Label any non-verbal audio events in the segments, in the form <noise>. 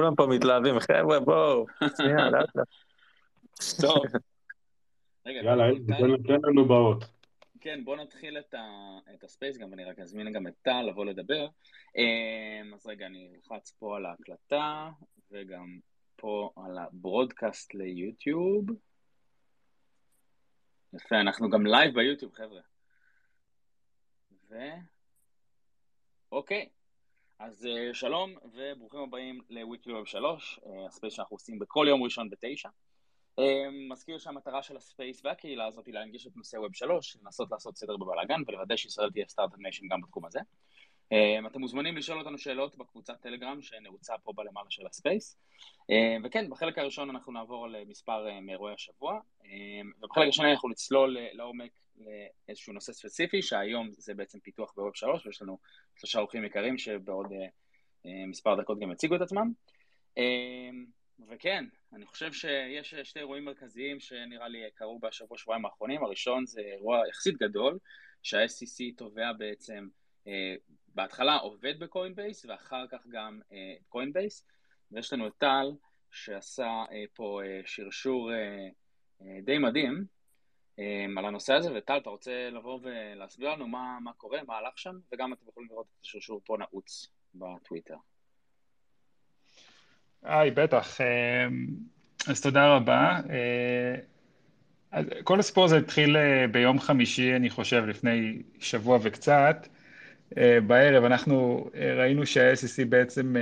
כולם פה מתלהבים, חבר'ה בואו, <laughs> שנייה, לאט לאט. טוב. רגע, יאללה, תן לנו באות. כן, בואו נתחיל את, ה, את ה space גם, ואני רק אזמין גם את טל לבוא לדבר. אמ, אז רגע, אני אלחץ פה על ההקלטה, וגם פה על ה broadcast ל YouTube. יפה, אנחנו גם live ב YouTube, חבר'ה. ו... אוקיי, אז אה, שלום וברוכים הבאים ל Weekly Web 3, אה, ה space שאנחנו עושים בכל יום ראשון בתשע. אה, מזכיר שהמטרה של ה space והקהילה הזאת היא להנגיש את נושא Web 3, לנסות לעשות סדר בבלאגן ולוודא שישראל תהיה start-up nation גם בתחום הזה. אה, אתם מוזמנים לשאול אותנו שאלות בקבוצת טלגרם שנעוצה פה בלמעלה של ה space. וכן, בחלק הראשון אנחנו נעבור למספר אה, מאירועי השבוע, ובחלק השני אנחנו נצלול לעומק לאיזשהו נושא ספציפי, שהיום זה בעצם פיתוח ב Web 3, ויש לנו שלושה אורחים יקרים שבעוד אה, אה, מספר דקות גם יציגו את עצמם. אה, וכן, אני חושב שיש שתי אירועים מרכזיים שנראה לי קרו בשבוע שבועיים האחרונים. הראשון זה אירוע יחסית גדול, שה-SEC תובע בעצם, אה, בהתחלה עובד ב Coinbase ואחר כך גם אה, Coinbase. ויש לנו את טל שעשה אה, פה אה, שרשור אה, אה, די מדהים אה, על הנושא הזה, וטל, אתה רוצה לבוא ולהסביר לנו מה, מה קורה, מה הלך שם, וגם אתם יכולים לראות את השרשור פה נעוץ בטוויטר. היי, בטח. אה, אז תודה רבה. אה, כל הסיפור הזה התחיל אה, ביום חמישי, אני חושב, לפני שבוע וקצת. אה, בערב אנחנו ראינו שה-SEC בעצם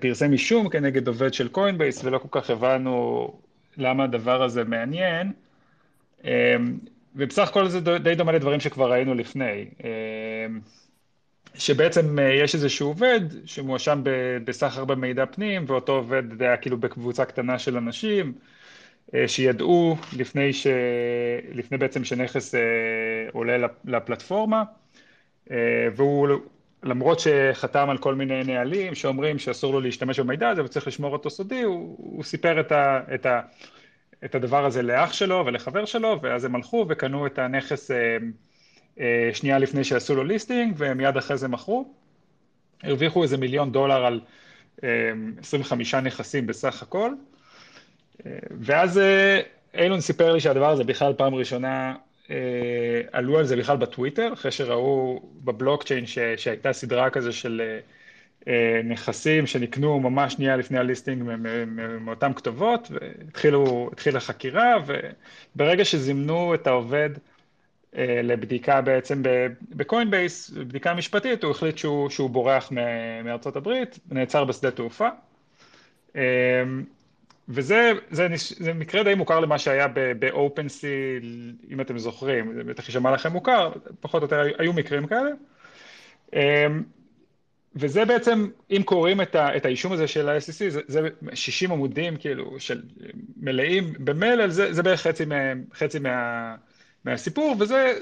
פרסם אישום כנגד עובד של קוינבייס, ולא כל כך הבנו למה הדבר הזה מעניין. אה, ובסך הכל זה די דומה לדברים שכבר ראינו לפני. אה, שבעצם אה, יש איזשהו עובד שמואשם בסחר במידע פנים, ואותו עובד היה כאילו בקבוצה קטנה של אנשים, אה, שידעו לפני, ש... לפני בעצם שנכס אה, עולה לפ- לפלטפורמה, והוא, למרות שחתם על כל מיני נהלים שאומרים שאסור לו להשתמש במידע הזה וצריך לשמור אותו סודי, הוא, הוא סיפר את, ה... את, ה... את הדבר הזה לאח שלו ולחבר שלו, ואז הם הלכו וקנו את הנכס אה, אה, שנייה לפני שעשו לו ליסטינג, ומיד אחרי זה מכרו. הרוויחו איזה מיליון דולר על אה, 25 נכסים בסך הכל. אה, ואז אה, אילון סיפר לי שהדבר הזה בכלל פעם ראשונה, אה, עלו על זה בכלל בטוויטר, אחרי שראו בבלוקצ'יין ש, שהייתה סדרה כזה של אה, אה, נכסים שנקנו ממש שנייה לפני הליסטינג מאותן כתובות, והתחילה חקירה, וברגע שזימנו את העובד אה, לבדיקה בעצם בקוינבייס, בדיקה משפטית, הוא החליט שהוא, שהוא בורח מארצות הברית, נעצר בשדה תעופה. אה, וזה זה, זה מקרה די מוכר למה שהיה ב-OpenSea, אם אתם זוכרים, זה בטח יישמע לכם מוכר, פחות או יותר היו מקרים כאלה. וזה בעצם, אם קוראים את, ה, את האישום הזה של ה-SEC, זה, זה 60 עמודים כאילו של מלאים במלל, זה, זה בערך חצי, מה, חצי מה, מהסיפור, וזה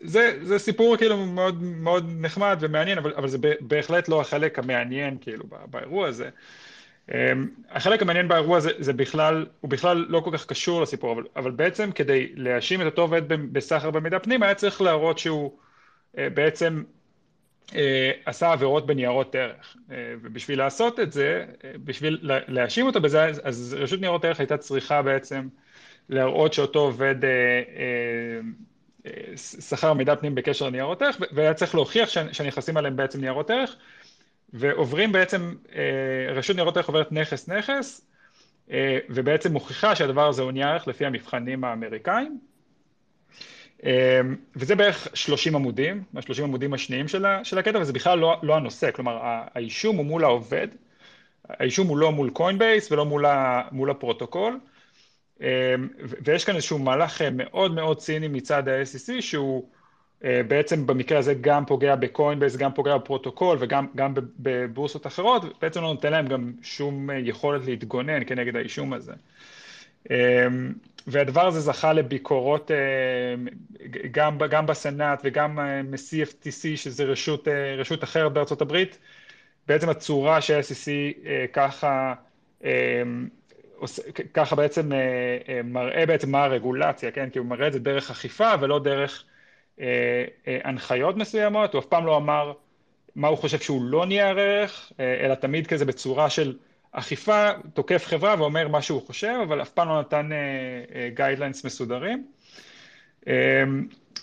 זה, זה סיפור כאילו מאוד, מאוד נחמד ומעניין, אבל, אבל זה בהחלט לא החלק המעניין כאילו בא- באירוע הזה. אמ, החלק המעניין באירוע הזה זה בכלל, הוא בכלל לא כל כך קשור לסיפור, אבל, אבל בעצם כדי להאשים את אותו עובד בסחר במידע פנים, היה צריך להראות שהוא אה, בעצם עשה עבירות בניירות ערך. אה, ובשביל לעשות את זה, אה, בשביל לה- להאשים אותו בזה, אז, רשות ניירות ערך הייתה צריכה בעצם להראות שאותו עובד אה, אה, אה, שכר מידע פנים בקשר לניירות ערך, והיה צריך להוכיח שה- שהנכסים עליהם בעצם ניירות ערך, ועוברים בעצם, אה, רשות ניירות ערך עוברת נכס נכס, אה, ובעצם מוכיחה שהדבר הזה הוא נייר ערך לפי המבחנים האמריקאים. אה, וזה בערך 30 עמודים, מה-30 עמודים השניים של, של הקטע, וזה בכלל לא, לא הנושא, כלומר האישום הוא מול העובד, האישום הוא לא מול קוינבייס ולא מול, ה, מול הפרוטוקול, ו- ויש כאן איזשהו מהלך אה, מאוד מאוד ציני מצד ה-SEC, שהוא אה, בעצם במקרה הזה גם פוגע בקוינבייס, גם פוגע בפרוטוקול וגם גם בב- בבורסות אחרות, בעצם לא נותן להם גם שום אה, יכולת להתגונן כנגד האישום הזה. והדבר הזה זכה לביקורות אה, גם, גם בסנאט וגם אה, מ-CFTC, שזה רשות, אה, רשות אחרת בארצות הברית, בעצם הצורה שה-SEC ככה, ככה בעצם אה, אה, מראה בעצם מה הרגולציה, כן? כי הוא מראה את זה דרך אכיפה ולא דרך הנחיות מסוימות, הוא אף פעם לא אמר מה הוא חושב שהוא לא נייר ערך, אלא תמיד כזה בצורה של אכיפה, תוקף חברה ואומר מה שהוא חושב, אבל אף פעם לא נתן guidelines מסודרים.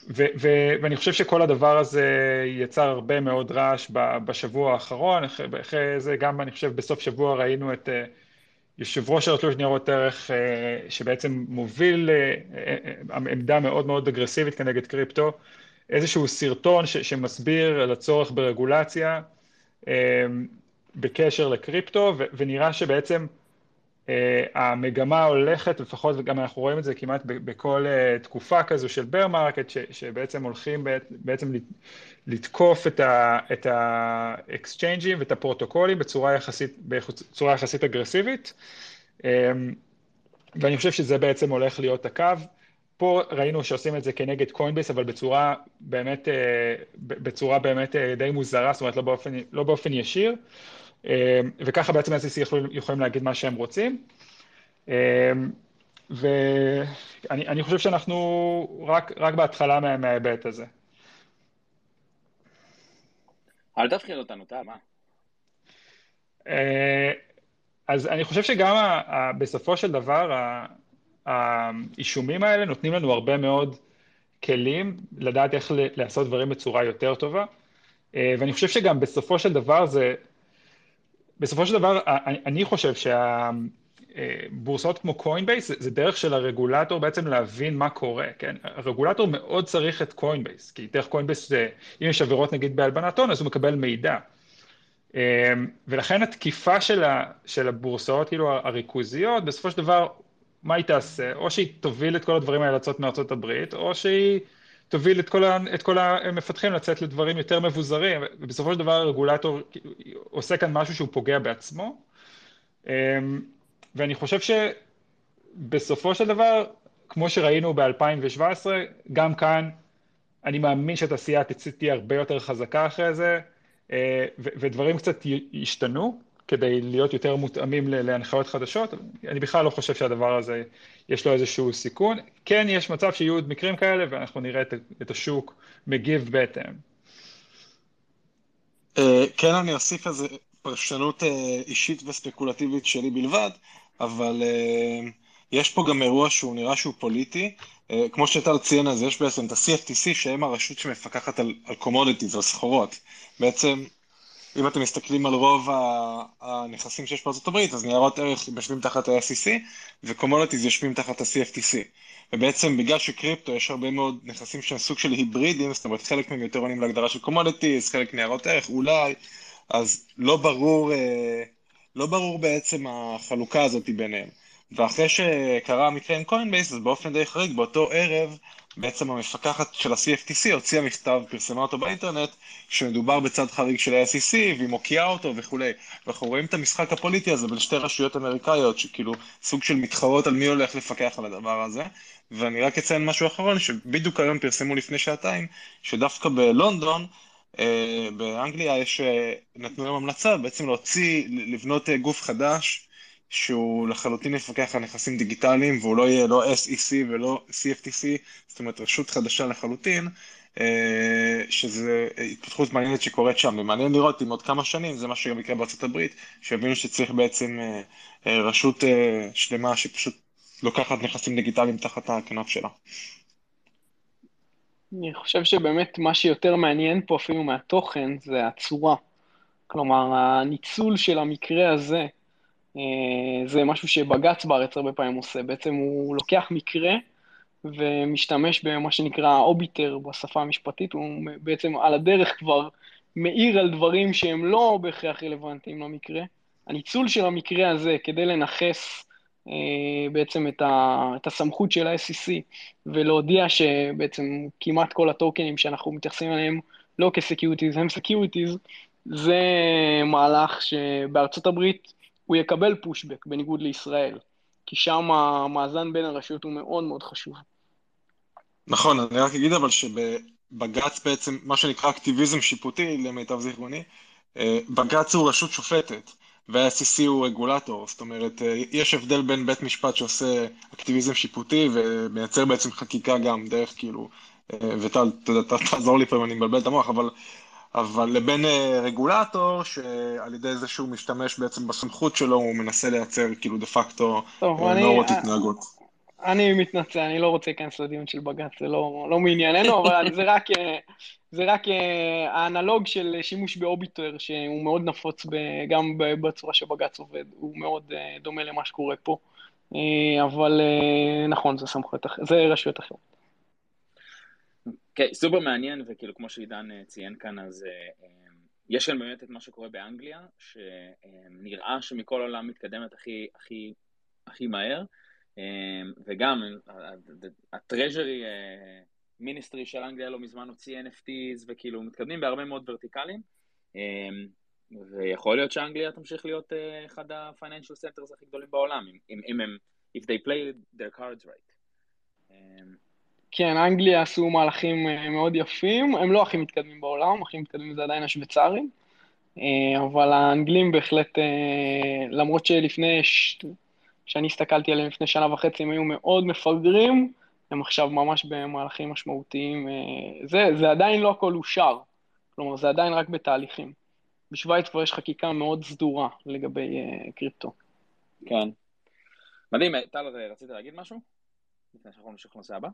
ו- ו- ואני חושב שכל הדבר הזה יצר הרבה מאוד רעש בשבוע האחרון, אחרי זה גם אני חושב בסוף שבוע ראינו את יושב ראש הרשות לניירות ערך שבעצם מוביל עמדה מאוד מאוד אגרסיבית כנגד קריפטו, איזשהו סרטון ש- שמסביר על הצורך ברגולציה בקשר לקריפטו, ו- ונראה שבעצם המגמה הולכת, לפחות וגם אנחנו רואים את זה כמעט בכל תקופה כזו של bear market, שבעצם הולכים בעצם לתקוף את האקסצ'יינג'ים ואת הפרוטוקולים בצורה יחסית, בצורה יחסית אגרסיבית, ואני חושב שזה בעצם הולך להיות הקו. פה ראינו שעושים את זה כנגד קוינבייס, אבל בצורה באמת, בצורה באמת די מוזרה, זאת אומרת לא באופן, לא באופן ישיר. וככה בעצם SEC יכולים להגיד מה שהם רוצים. ואני חושב שאנחנו רק, רק בהתחלה מההיבט הזה. אל תפחיד אותנו, טל, מה? אז אני חושב שגם בסופו של דבר, האישומים האלה נותנים לנו הרבה מאוד כלים לדעת איך לעשות דברים בצורה יותר טובה, ואני חושב שגם בסופו של דבר זה, בסופו של דבר, אני חושב שהבורסאות כמו קוינבייס זה דרך של הרגולטור בעצם להבין מה קורה, כן? הרגולטור מאוד צריך את קוינבייס, כי דרך קוינבייס, אם יש עבירות נגיד בהלבנת הון, אז הוא מקבל מידע. ולכן התקיפה של הבורסאות, כאילו הריכוזיות, בסופו של דבר, מה היא תעשה? או שהיא תוביל את כל הדברים האלה לצאת מארצות הברית, או שהיא תוביל את כל, את כל המפתחים לצאת לדברים יותר מבוזרים, ובסופו של דבר הרגולטור עושה כאן משהו שהוא פוגע בעצמו, ואני חושב שבסופו של דבר, כמו שראינו ב-2017, גם כאן אני מאמין שהתעשייה תהיה הרבה יותר חזקה אחרי זה, ודברים קצת ישתנו כדי להיות יותר מותאמים להנחיות חדשות, אני בכלל לא חושב שהדבר הזה יש לו איזשהו סיכון, כן יש מצב שיהיו עוד מקרים כאלה ואנחנו נראה את השוק מגיב בהתאם. כן, אני אוסיף איזה פרשנות אישית וספקולטיבית שלי בלבד, אבל יש פה גם אירוע שהוא נראה שהוא פוליטי, כמו שטל ציין, אז יש בעצם את ה-CFTC שהם הרשות שמפקחת על commodities, על סחורות. בעצם, אם אתם מסתכלים על רוב הנכסים שיש בארצות הברית, אז ניירות ערך יושבים תחת ה-SEC, ו commodities יושבים תחת ה-CFTC. ובעצם בגלל שקריפטו יש הרבה מאוד נכסים שהם סוג של היברידים, זאת אומרת חלק מהם יותר עונים להגדרה של commodities, חלק ניירות ערך, אולי, אז לא ברור, לא ברור בעצם החלוקה הזאת ביניהם. ואחרי שקרה המקרה עם קוינבייס, אז באופן די חריג, באותו ערב, בעצם המפקחת של ה-CFTC הוציאה מכתב, פרסמה אותו באינטרנט, שמדובר בצד חריג של ה-SEC, והיא מוקיעה אותו וכולי. ואנחנו רואים את המשחק הפוליטי הזה בין שתי רשויות אמריקאיות, שכאילו סוג של מתחרות על מי הולך לפקח על הדבר הזה. ואני רק אציין משהו אחרון, שבדיוק היום פרסמו לפני שעתיים, שדווקא בלונדון, באנגליה יש, נתנו להם המלצה בעצם להוציא, לבנות גוף חדש, שהוא לחלוטין יפקח על נכסים דיגיטליים, והוא לא יהיה לא SEC ולא CFTC, זאת אומרת רשות חדשה לחלוטין, שזה התפתחות מעניינת שקורית שם, ומעניין לראות אם עוד כמה שנים, זה מה שגם יקרה בארצות הברית, שיבינו שצריך בעצם רשות שלמה שפשוט לוקחת נכסים דיגיטליים תחת הכנף שלה. אני חושב שבאמת מה שיותר מעניין פה אפילו מהתוכן זה הצורה. כלומר, הניצול של המקרה הזה, זה משהו שבג"ץ בארץ הרבה פעמים עושה. בעצם הוא לוקח מקרה ומשתמש במה שנקרא אוביטר בשפה המשפטית, הוא בעצם על הדרך כבר מעיר על דברים שהם לא בהכרח רלוונטיים למקרה. הניצול של המקרה הזה כדי לנכס בעצם את, ה, את הסמכות של ה-SEC ולהודיע שבעצם כמעט כל הטוקנים שאנחנו מתייחסים אליהם לא כ securities הם securities, זה מהלך שבארצות הברית הוא יקבל pushback בניגוד לישראל, כי שם המאזן בין הרשויות הוא מאוד מאוד חשוב. נכון, אני רק אגיד אבל שבג"ץ בעצם, מה שנקרא אקטיביזם שיפוטי למיטב זיכרוני, בג"ץ הוא רשות שופטת. וה-SEC הוא רגולטור, זאת אומרת, יש הבדל בין בית משפט שעושה אקטיביזם שיפוטי ומייצר בעצם חקיקה גם דרך כאילו, וטל, תעזור לי פה אם אני מבלבל את המוח, אבל אבל לבין אה, רגולטור שעל ידי זה שהוא משתמש בעצם בסמכות שלו, הוא מנסה לייצר כאילו דה פקטו נורות התנהגות. אני מתנצל, אני לא רוצה להיכנס לדיון של בג"ץ, זה לא, לא מענייננו, אבל <laughs> זה רק, זה רק האנלוג של שימוש באוביטר, שהוא מאוד נפוץ גם בצורה שבג"ץ עובד, הוא מאוד דומה למה שקורה פה. אה, אבל אה, נכון, זה סמכויות זה רשויות אחרות. אוקיי, סופר מעניין, וכאילו כמו שעידן אה, ציין כאן, אז יש כאן באמת את מה שקורה באנגליה, שנראה שמכל העולם מתקדמת הכי, הכי, הכי מהר, וגם הטרז'רי מיניסטרי של אנגליה לא מזמן הוציא NFTs, וכאילו מתקדמים בהרבה מאוד ורטיקלים. ויכול להיות שאנגליה תמשיך להיות אחד ה-financial centers הכי גדולים בעולם, אם הם, if they play their cards right. כן, אנגליה עשו מהלכים uh, מאוד יפים, הם לא הכי מתקדמים בעולם, הכי מתקדמים זה עדיין השוויצרים, uh, אבל האנגלים בהחלט, uh, למרות שלפני, ש... שאני הסתכלתי עליהם לפני שנה וחצי, הם היו מאוד מפגרים, הם עכשיו ממש במהלכים משמעותיים. זה, זה עדיין לא הכל אושר, כלומר, זה עדיין רק בתהליכים. בשוויץ כבר יש חקיקה מאוד סדורה לגבי קריפטו. כן. מדהים, טל, רצית להגיד משהו? לפני שאנחנו נמשיך לנושא הבא?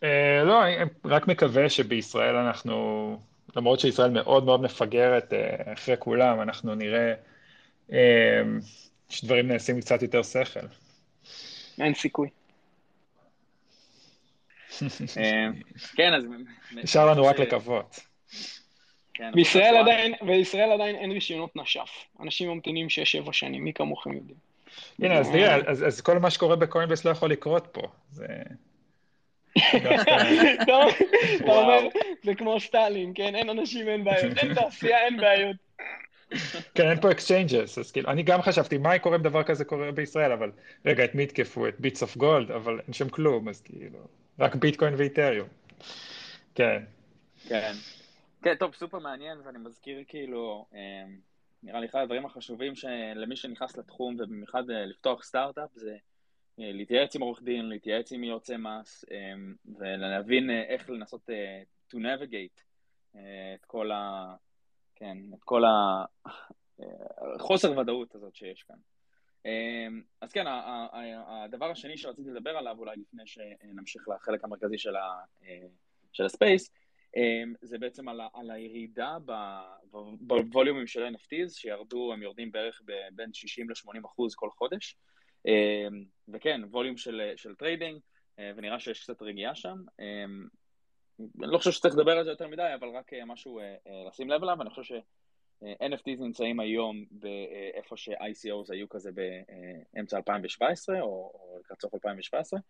Uh, לא, אני רק מקווה שבישראל אנחנו, למרות שישראל מאוד מאוד מפגרת uh, אחרי כולם, אנחנו נראה uh, שדברים נעשים קצת יותר שכל. אין סיכוי. כן, אז... נשאר לנו רק לקוות. כן, בישראל עדיין, בישראל עדיין אין רישיונות נש"ף. אנשים ממתינים 6-7 שנים, מי כמוכם יודעים. הנה, אז תראה, אז כל מה שקורה בקוינבס לא יכול לקרות פה. <laughs> אתה אומר, זה כמו סטלין, כן? אין אנשים, אין בעיות. אין תעשייה, אין בעיות. כן, אין פה exchanges, אז כאילו, אני גם חשבתי, מה קורה אם דבר כזה קורה בישראל, אבל רגע, את מי יתקפו? את Bits of Gold, אבל אין שם כלום, אז כאילו, רק ביטקוין ואיתריום. כן. כן. כן, טוב, סופר מעניין, ואני מזכיר כאילו, אמ, נראה לי אחד הדברים החשובים למי שנכנס לתחום, ובמיוחד אה, לפתוח סטארט-אפ, זה להתייעץ עם עורך דין, להתייעץ עם יועצי מס, אמ, ולהבין אה, איך לנסות to navigate את כל ה... כן, את כל החוסר ודאות הזאת שיש כאן. אמ, אז כן, הדבר השני שרציתי לדבר עליו, אולי לפני שנמשיך לחלק המרכזי של, ה, של ה Space, אמ, זה בעצם על, על הירידה בווליומים של NFTs, שירדו, הם יורדים בערך בין 60 ל-80 אחוז כל חודש. אמ, וכן, volume של, של trading, אה, ונראה שיש קצת רגיעה שם. אמ, אני לא חושב שצריך לדבר על זה יותר מדי, אבל רק אה, משהו אה, לשים לב אליו, אני חושב ש-NFTs נמצאים היום באיפה ש-ICOs היו כזה באמצע 2017, או, או לקראת סוף 2017,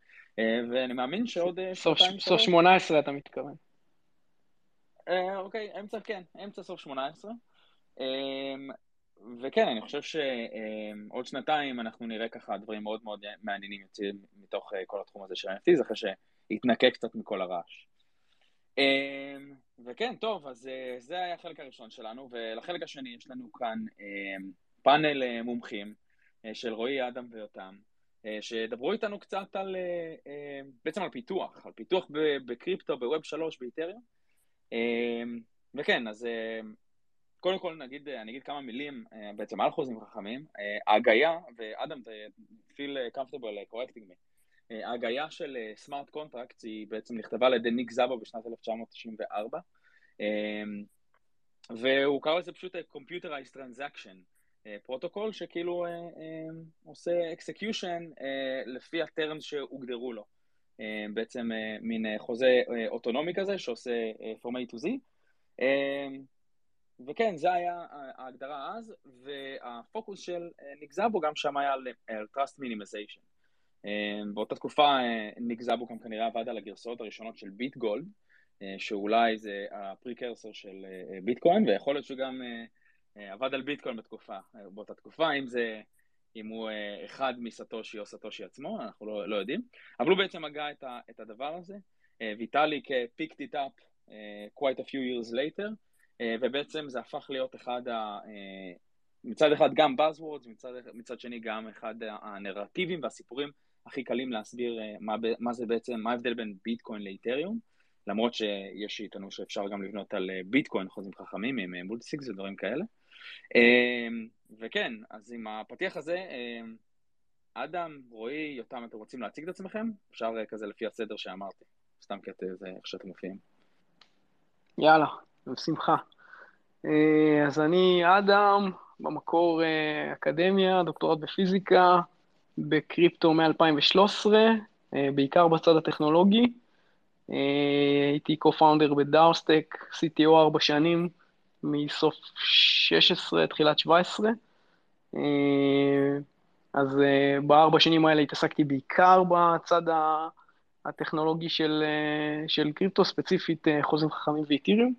ואני מאמין שעוד... סוף, סוף 18 אתה מתכוון. אוקיי, אמצע, כן, אמצע סוף 18. וכן, אני חושב שעוד שנתיים אנחנו נראה ככה דברים מאוד מאוד מעניינים יוצאים מתוך אה, כל התחום הזה של ה-NFTs, אחרי שיתנקה קצת מכל הרעש. אמ, וכן, טוב, אז אה, זה היה החלק הראשון שלנו, ולחלק השני יש לנו כאן אמ, פאנל מומחים של רועי אדם ויותם, שידברו איתנו קצת על, בעצם על פיתוח, על פיתוח בקריפטו, בווב 3, באיתריום. אמ, וכן, אז קודם כל נגיד, אני אגיד כמה מילים אה, בעצם על חוזים חכמים. אה, ההגדרה, ואדם, comfortable correcting me, אה, ההגדרה של smart contract היא בעצם נכתבה על ידי ניק זאבו בשנת 1994, אמ, והוא קרא לזה פשוט Computerized Transaction Protocol, שכאילו עושה execution לפי ה terms שהוגדרו לו. אה, בעצם אה, מין אה, חוזה אוטונומי כזה שעושה from A to Z. וכן, זה היה ההגדרה אז, והפוקוס של ניק זאבו גם שם היה על trust minimization. באותה תקופה ניק זאבו גם כנראה עבד על הגרסאות הראשונות של Bit Gold, שאולי זה הפריקרסור של ביטקוין, ויכול להיות שהוא גם עבד על ביטקוין בתקופה, באותה תקופה, אם זה אם הוא אחד מסטושי או סטושי עצמו, אנחנו לא, לא יודעים, אבל הוא בעצם הגה את, את הדבר הזה, ויטאלי כ-picked it up uh, quite a few years later, ובעצם זה הפך להיות אחד ה... Uh, מצד אחד גם Buzzwords, מצד, מצד שני גם אחד הנרטיבים והסיפורים הכי קלים להסביר uh, מה, מה זה בעצם, מה ההבדל בין ביטקוין לאיתריום, למרות שיש שיטענו שאפשר גם לבנות על ביטקוין חוזים חכמים עם מולטיסיקס ודברים כאלה. וכן, אז עם הפתיח הזה, אדם, רועי, יותם, אתם רוצים להציג את עצמכם? אפשר כזה לפי הסדר שאמרתי, סתם כי זה איך שאתם מופיעים. יאללה, בשמחה. אז אני אדם, במקור אקדמיה, דוקטורט בפיזיקה, בקריפטו מ-2013, בעיקר בצד הטכנולוגי. הייתי co-founder ב DAOstack, CTO ארבע שנים, מסוף 16, תחילת 17. אז בארבע שנים האלה התעסקתי בעיקר בצד הטכנולוגי של, של קריפטו, ספציפית חוזים חכמים ואיתיריום.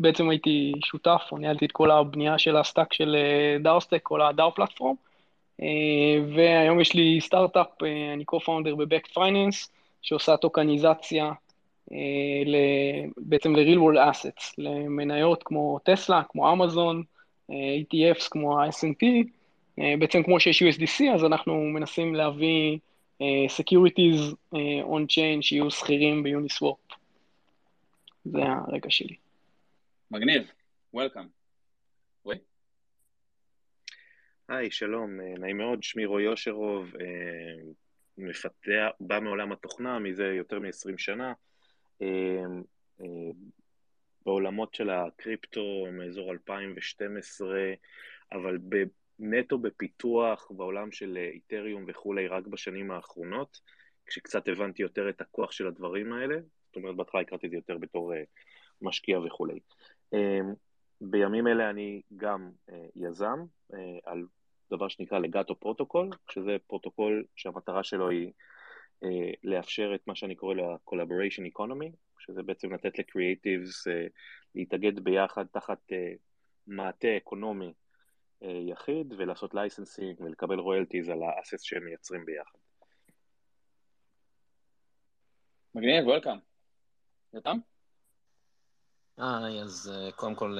בעצם הייתי שותף, או ניהלתי את כל הבנייה של ה stack של DAOstack, כל ה DAO platform, והיום יש לי סטארט-אפ, אני co-founder ב Backed Finance, שעושה טוקניזציה בעצם ל-real world assets, למניות כמו טסלה, כמו אמזון, ETFs כמו ה-S&P, בעצם כמו שיש USDC, אז אנחנו מנסים להביא securities on-chain שיהיו סחירים ב Uniswap. זה הרקע שלי. מגניב, וולקאם. רועי? היי, שלום, נעים מאוד, שמי רועי אושרוב, מפתח, בא מעולם התוכנה מזה יותר מ-20 שנה, בעולמות של הקריפטו מאזור 2012, אבל נטו בפיתוח בעולם של איתריום וכולי רק בשנים האחרונות, כשקצת הבנתי יותר את הכוח של הדברים האלה, זאת אומרת בהתחלה הכרתי את זה יותר בתור משקיע וכולי. בימים אלה אני גם יזם על דבר שנקרא Legato Protocol, שזה פרוטוקול שהמטרה שלו היא לאפשר את מה שאני קורא לה collaboration economy, שזה בעצם לתת ל creatives להתאגד ביחד תחת מעטה economy יחיד ולעשות licensing ולקבל royalties על האסס שהם מייצרים ביחד. מגניב, וולקאם. יותם? היי, אז קודם כל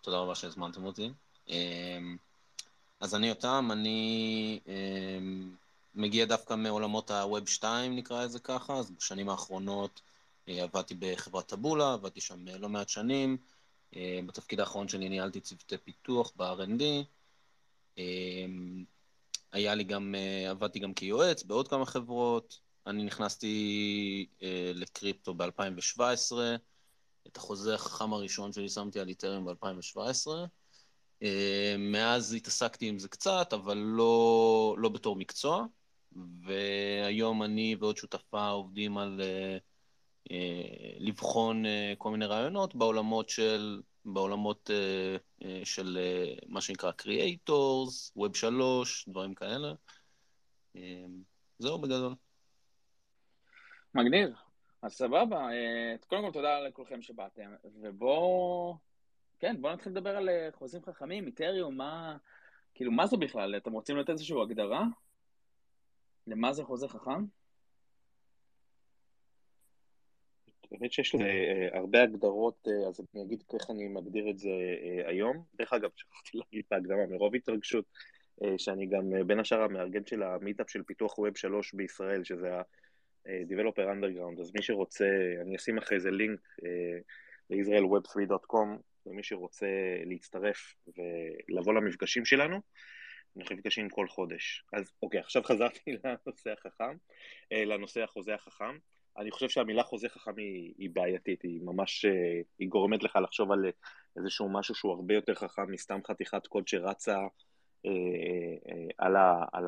תודה רבה שהזמנתם אותי. אז אני יותם, אני מגיע דווקא מעולמות ה-Web 2, נקרא לזה ככה, אז בשנים האחרונות עבדתי בחברת טבולה, עבדתי שם לא מעט שנים. בתפקיד האחרון שלי ניהלתי צוותי פיתוח ב-R&D. היה לי גם, עבדתי גם כיועץ בעוד כמה חברות. אני נכנסתי לקריפטו ב-2017. את החוזה החכם הראשון שלי שמתי על איתריום ב-2017. מאז התעסקתי עם זה קצת, אבל לא, לא בתור מקצוע. והיום אני ועוד שותפה עובדים על uh, uh, לבחון uh, כל מיני רעיונות בעולמות של, בעולמות uh, uh, של uh, מה שנקרא Creators, Web 3, דברים כאלה. Uh, זהו בגדול. מגניב. אז סבבה, קודם כל תודה לכולכם שבאתם, ובואו, כן, בואו נתחיל לדבר על חוזים חכמים, איתריום, מה, כאילו, מה זה בכלל? אתם רוצים לתת איזושהי הגדרה? למה זה חוזה חכם? האמת שיש לזה הרבה הגדרות, אז אני אגיד איך אני מגדיר את זה היום. דרך אגב, שכחתי להגיד את ההקדמה מרוב התרגשות, שאני גם בין השאר המארגן של המיטאפ של פיתוח ווב 3 בישראל, שזה ה-Developer Underground, אז מי שרוצה, אני אשים אחרי זה לינק ל-israelweb3.com, למי שרוצה להצטרף ולבוא למפגשים שלנו. אנחנו נפגשים כל חודש. אז אוקיי, עכשיו חזרתי <laughs> לנושא החכם, לנושא החוזה החכם. אני חושב שהמילה חוזה חכם היא, היא בעייתית, היא ממש, היא גורמת לך לחשוב על איזשהו משהו שהוא הרבה יותר חכם מסתם חתיכת קוד שרצה אה, אה, על ה, על.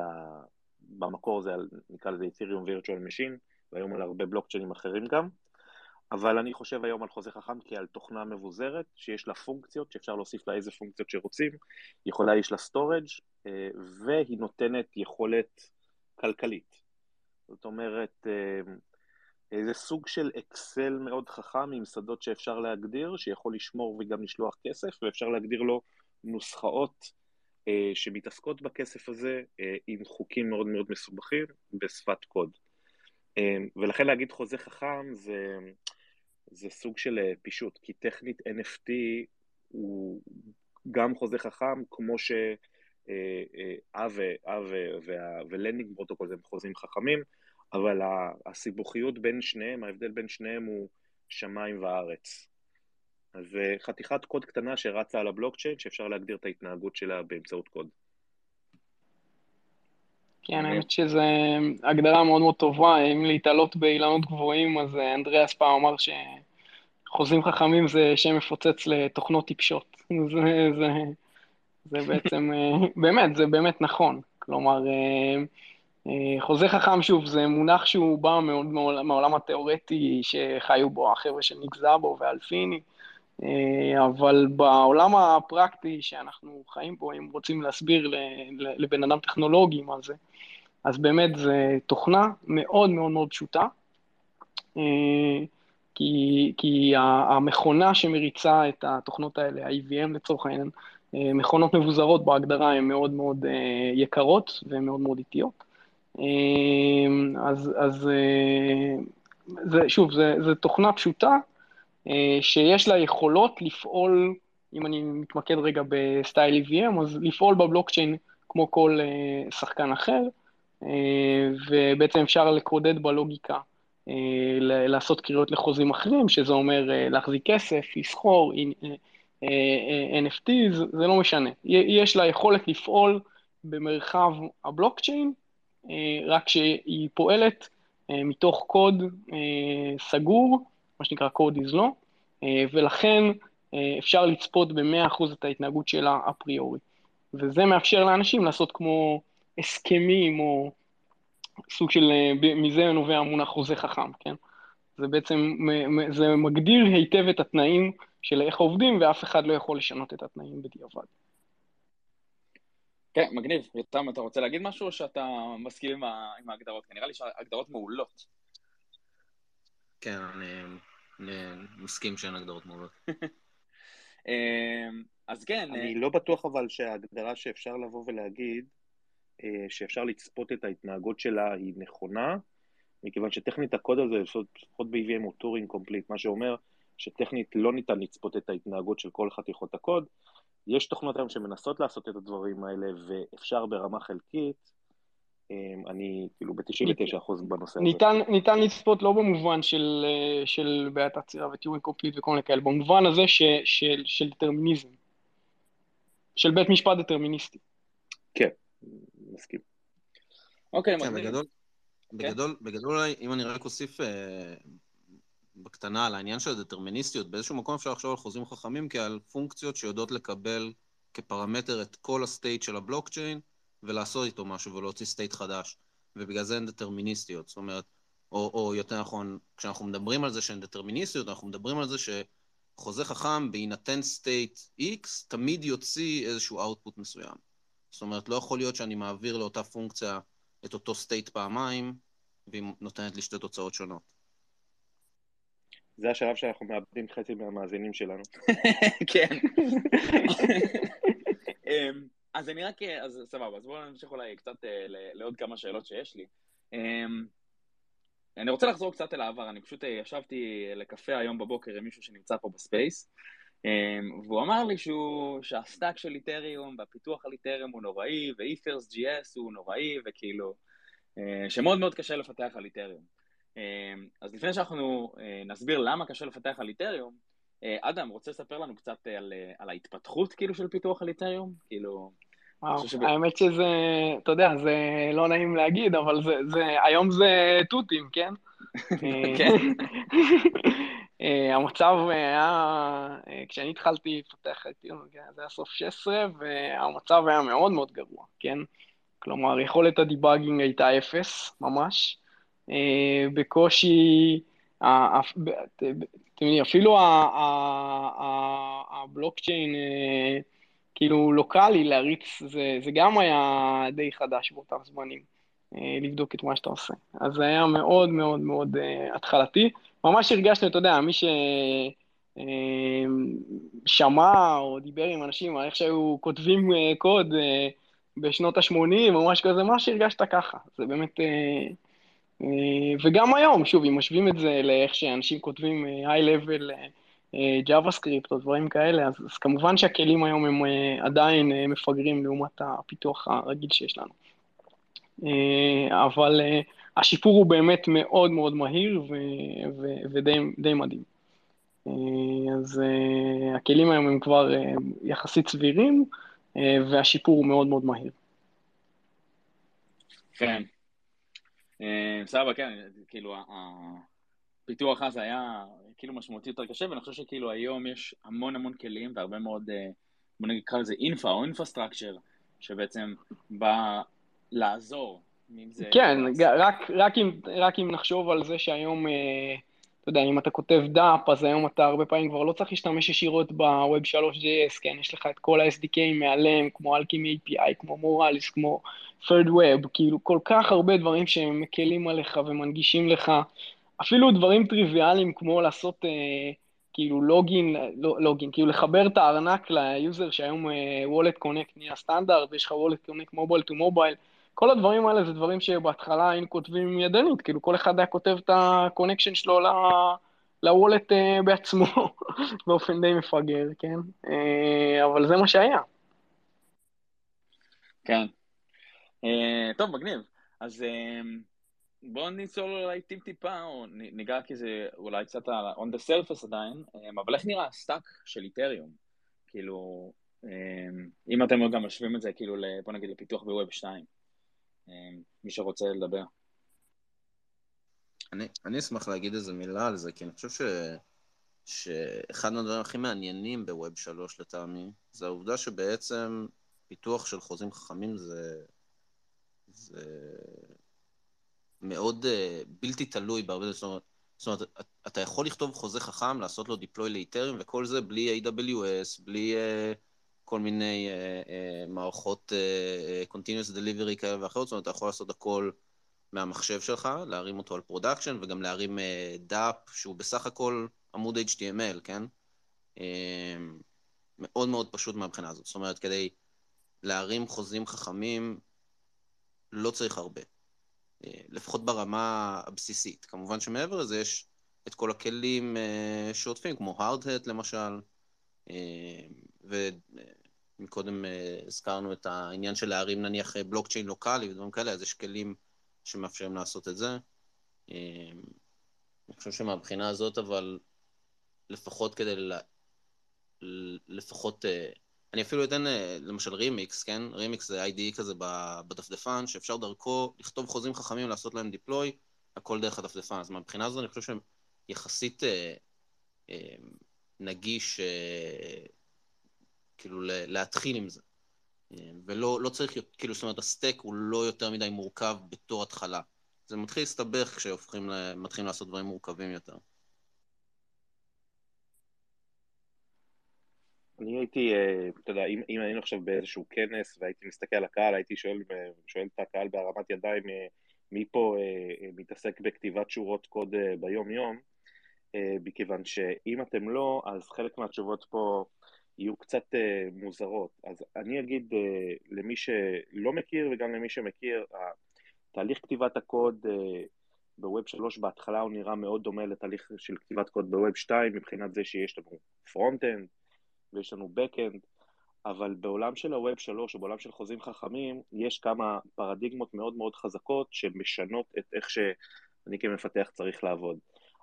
במקור זה על, נקרא לזה Ethereum Virtual Machine, והיום על הרבה בלוקצ'יינים אחרים גם. אבל אני חושב היום על חוזה חכם כעל תוכנה מבוזרת, שיש לה פונקציות, שאפשר להוסיף לה איזה פונקציות שרוצים, יכולה יש לה storage, והיא נותנת יכולת כלכלית. זאת אומרת, איזה סוג של אקסל מאוד חכם עם שדות שאפשר להגדיר, שיכול לשמור וגם לשלוח כסף, ואפשר להגדיר לו נוסחאות שמתעסקות בכסף הזה עם חוקים מאוד מאוד מסובכים בשפת קוד. ולכן להגיד חוזה חכם זה, זה סוג של פישוט, כי טכנית NFT הוא גם חוזה חכם, כמו שאווה ו lending protocol זה חוזים חכמים, אבל הסיבוכיות בין שניהם, ההבדל בין שניהם הוא שמיים וארץ. אז חתיכת קוד קטנה שרצה על הבלוקצ'יין, שאפשר להגדיר את ההתנהגות שלה באמצעות קוד. כן, האמת שזו הגדרה מאוד מאוד טובה, אם להיתלות באילנות גבוהים, אז אנדריאס פעם אמר שחוזים חכמים זה שם מפוצץ לתוכנות טיפשות. <laughs> זה, זה, זה בעצם, באמת, זה באמת נכון. כלומר, חוזה חכם, שוב, זה מונח שהוא בא מאוד מהעולם התיאורטי שחיו בו החבר'ה של ניק זאבו ואלפיני, אבל בעולם הפרקטי שאנחנו חיים בו, אם רוצים להסביר לבן אדם טכנולוגי מה זה, אז באמת זו תוכנה מאוד מאוד מאוד פשוטה, כי, כי המכונה שמריצה את התוכנות האלה, ה-EVM לצורך העניין, מכונות מבוזרות בהגדרה הן מאוד מאוד יקרות והן מאוד מאוד איטיות. אז, אז זה, שוב, זו תוכנה פשוטה שיש לה יכולות לפעול, אם אני מתמקד רגע בסטייל EVM, אז לפעול בבלוקצ'יין כמו כל שחקן אחר, ובעצם אפשר לקודד בלוגיקה, לעשות קריאות לחוזים אחרים, שזה אומר להחזיק כסף, לסחור, NFTs, זה לא משנה. יש לה יכולת לפעול במרחב הבלוקצ'יין, רק שהיא פועלת מתוך קוד סגור, מה שנקרא code is law, ולכן אפשר לצפות ב-100% את ההתנהגות שלה אפריורי. וזה מאפשר לאנשים לעשות כמו הסכמים, או סוג של, מזה נובע המונח חוזה חכם, כן? זה בעצם, זה מגדיר היטב את התנאים של איך עובדים, ואף אחד לא יכול לשנות את התנאים בדיעבד. כן, מגניב. יותם, אתה רוצה להגיד משהו, או שאתה מסכים עם, ההגדרות? נראה לי שההגדרות מעולות. כן, אני מסכים שהן הגדרות מעולות. אז כן. אני לא בטוח אבל שההגדרה שאפשר לבוא ולהגיד, שאפשר לצפות את ההתנהגות שלה היא נכונה, מכיוון שטכנית הקוד הזה, לפחות ב-EVM הוא Turing complete, מה שאומר שטכנית לא ניתן לצפות את ההתנהגות של כל חתיכות הקוד. יש תוכנות היום שמנסות לעשות את הדברים האלה, ואפשר ברמה חלקית, אני כאילו ב-99% בנושא ניתן, הזה. ניתן לצפות לא במובן של, של בעיית עצירה ו Turing complete וכל מיני כאלה, במובן הזה ש, של, של דטרמיניזם, של בית משפט דטרמיניסטי. כן, מסכים. אוקיי, כן, בגדול, בגדול, בגדול, אם אני רק אוסיף אה, בקטנה על העניין של הדטרמיניסטיות, באיזשהו מקום אפשר לחשוב על חוזים חכמים כעל פונקציות שיודעות לקבל כפרמטר את כל ה state של הבלוקצ'יין, ולעשות איתו משהו ולהוציא state חדש, ובגלל זה הן דטרמיניסטיות. זאת אומרת, או, או יותר נכון, כשאנחנו מדברים על זה שהן דטרמיניסטיות, אנחנו מדברים על זה שחוזה חכם בהינתן state X, תמיד יוציא איזשהו output מסוים. זאת אומרת, לא יכול להיות שאני מעביר לאותה פונקציה את אותו state פעמיים, והיא נותנת לי שתי תוצאות שונות. זה השלב שאנחנו מאבדים חצי מהמאזינים שלנו. <laughs> כן. <laughs> אז אני רק, אז סבבה, אז בואו נמשיך אולי קצת לעוד כמה שאלות שיש לי. אני רוצה לחזור קצת אל העבר, אני פשוט ישבתי לקפה היום בבוקר עם מישהו שנמצא פה ב space, והוא אמר לי שהוא, שה stack של Ethereum והפיתוח על Ethereum הוא נוראי, ו- ethers.js הוא נוראי, וכאילו, שמאוד מאוד קשה לפתח על Ethereum. אז לפני שאנחנו נסביר למה קשה לפתח על Ethereum, אדם, רוצה לספר לנו קצת על, על ההתפתחות כאילו של פיתוח על Ethereum? כאילו... וואו, שב... האמת שזה, אתה יודע, זה לא נעים להגיד, אבל זה, זה, היום זה תותים, כן? <laughs> כן. <laughs> המצב היה, כשאני התחלתי לפתח את איתריום, זה היה סוף 16, והמצב היה מאוד מאוד גרוע, כן? כלומר, יכולת הדיבאגינג הייתה אפס, ממש. בקושי, אתם יודעים, אפילו הבלוקצ'יין, כאילו לוקאלי להריץ, זה, זה גם היה די חדש באותם זמנים, לבדוק את מה שאתה עושה. אז זה היה מאוד מאוד מאוד התחלתי. ממש הרגשנו, אתה יודע, מי ששמע או דיבר עם אנשים על איך שהיו כותבים קוד בשנות ה-80 או משהו כזה, ממש הרגשת ככה. זה באמת... וגם היום, שוב, אם משווים את זה לאיך שאנשים כותבים high-level JavaScript או דברים כאלה, אז, אז כמובן שהכלים היום הם עדיין מפגרים לעומת הפיתוח הרגיל שיש לנו. אבל השיפור הוא באמת מאוד מאוד מהיר ו- ו- ודי מדהים. אז הכלים היום הם כבר יחסית סבירים, והשיפור הוא מאוד מאוד מהיר. כן. סבבה, כן, כאילו, הפיתוח אז היה כאילו משמעותי יותר קשה, ואני חושב שכאילו היום יש המון המון כלים והרבה מאוד, בוא נקרא לזה אינפרה או אינפרסטרקצ'ר, שבעצם בא לעזור. כן, רק, רק, אם, רק אם נחשוב על זה שהיום, אתה יודע, אם אתה כותב dApp, אז היום אתה הרבה פעמים כבר לא צריך להשתמש ישירות ב-Web 3.js, כן, יש לך את כל ה-SDK מעליהם, כמו Alchemy API, כמו Moralis, כמו thirdweb, כאילו כל כך הרבה דברים שהם מקלים עליך ומנגישים לך, אפילו דברים טריוויאליים כמו לעשות אה, כאילו login, לא, login, כאילו לחבר את הארנק ל user שהיום אה, WalletConnect נהיה סטנדרט ויש לך WalletConnect mobile to mobile, כל הדברים האלה זה דברים שבהתחלה היינו כותבים ידנית, כאילו כל אחד היה כותב את ה connection שלו ל wallet אה, בעצמו <laughs> באופן די מפגר, כן? אה, אבל זה מה שהיה. כן. אה, טוב, מגניב. אז בואו נצלול אולי טיפ טיפה, או ניגע כזה אולי קצת on the surface עדיין, אבל איך נראה ה stack של Ethereum? כאילו, אם אתם גם משווים את זה, כאילו, בוא נגיד לפיתוח בווב 2. מי שרוצה לדבר. אני, אני אשמח להגיד איזה מילה על זה, כי אני חושב ש, שאחד מהדברים הכי מעניינים בווב 3 לטעמי, זה העובדה שבעצם פיתוח של חוזים חכמים זה, זה מאוד uh, בלתי תלוי בהרבה, זאת אומרת, זאת אומרת, אתה יכול לכתוב חוזה חכם, לעשות לו דיפלוי לאיתרים, וכל זה בלי AWS, בלי uh, כל מיני אה, אה, מערכות אה, Continuous Delivery כאלה ואחרות, זאת אומרת, אתה יכול לעשות הכל מהמחשב שלך, להרים אותו על production, וגם להרים אה, dApp, שהוא בסך הכל עמוד HTML, כן? אה, מאוד מאוד פשוט מהבחינה הזאת. זאת אומרת, כדי להרים חוזים חכמים, לא צריך הרבה. לפחות ברמה הבסיסית. כמובן שמעבר לזה יש את כל הכלים שעוטפים, כמו הארד-הט למשל, אה, ומקודם הזכרנו את העניין של להרים נניח בלוקצ'יין לוקאלי ודברים כאלה, אז יש כלים שמאפשרים לעשות את זה. אני חושב שמבחינה הזאת, אבל לפחות כדי ל... לפחות אני אפילו אתן אה, למשל רימיקס, כן? רימיקס זה IDE כזה בדפדפן, שאפשר דרכו לכתוב חוזים חכמים, לעשות להם דיפלוי, הכל דרך הדפדפן. אז מהבחינה הזאת אני חושב שהם יחסית אה, אה, נגיש, אה, כאילו, להתחיל עם זה. אה, ולא לא צריך, כאילו, זאת אומרת, הסטק הוא לא יותר מדי מורכב בתור התחלה. זה מתחיל להסתבך כשמתחילים לעשות דברים מורכבים יותר. אני הייתי, אה, אתה יודע, אם, אם היינו עכשיו באיזשהו כנס והייתי מסתכל על הקהל, הייתי שואל, שואל את הקהל בהרמת ידיים אה, מי פה אה, מתעסק בכתיבת שורות קוד ביום-יום, מכיוון שאם אתם לא, אז חלק מהתשובות פה יהיו קצת מוזרות. אז אני אגיד למי שלא מכיר וגם למי שמכיר, תהליך כתיבת הקוד ב web 3 בהתחלה הוא נראה מאוד דומה לתהליך של כתיבת קוד ב web 2 מבחינת זה שיש לנו front-end, ויש לנו backend, אבל בעולם של ה-Web 3 או בעולם של חוזים חכמים, יש כמה פרדיגמות מאוד מאוד חזקות שמשנות את איך שאני כמפתח צריך לעבוד.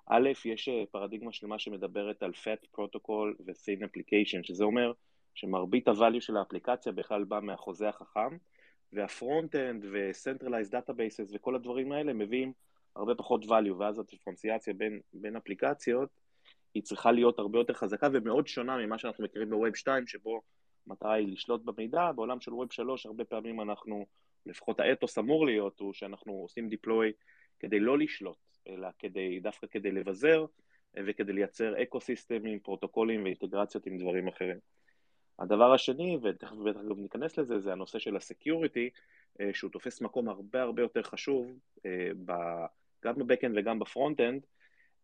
א', יש אה, פרדיגמה שלמה שמדברת על FAT Protocol ו-Thin Application, שזה אומר שמרבית ה-value של האפליקציה בכלל בא מהחוזה החכם, וה-Front-End ו-Centralized Databases וכל הדברים האלה מביאים הרבה פחות value, ואז הדיפרנציאציה בין, בין אפליקציות היא צריכה להיות הרבה יותר חזקה ומאוד שונה ממה שאנחנו מכירים ב web 2, שבו המטרה היא לשלוט במידע, בעולם של web 3 הרבה פעמים אנחנו, לפחות האתוס אמור להיות, הוא שאנחנו עושים deploy כדי לא לשלוט, אלא כדי, דווקא כדי לבזר וכדי לייצר ecosystem ים, פרוטוקולים ואינטגרציות עם דברים אחרים. הדבר השני, ותכף בטח גם ניכנס לזה, זה הנושא של ה security, אה, שהוא תופס מקום הרבה הרבה יותר חשוב, אה, גם ב backend וגם ב front-end,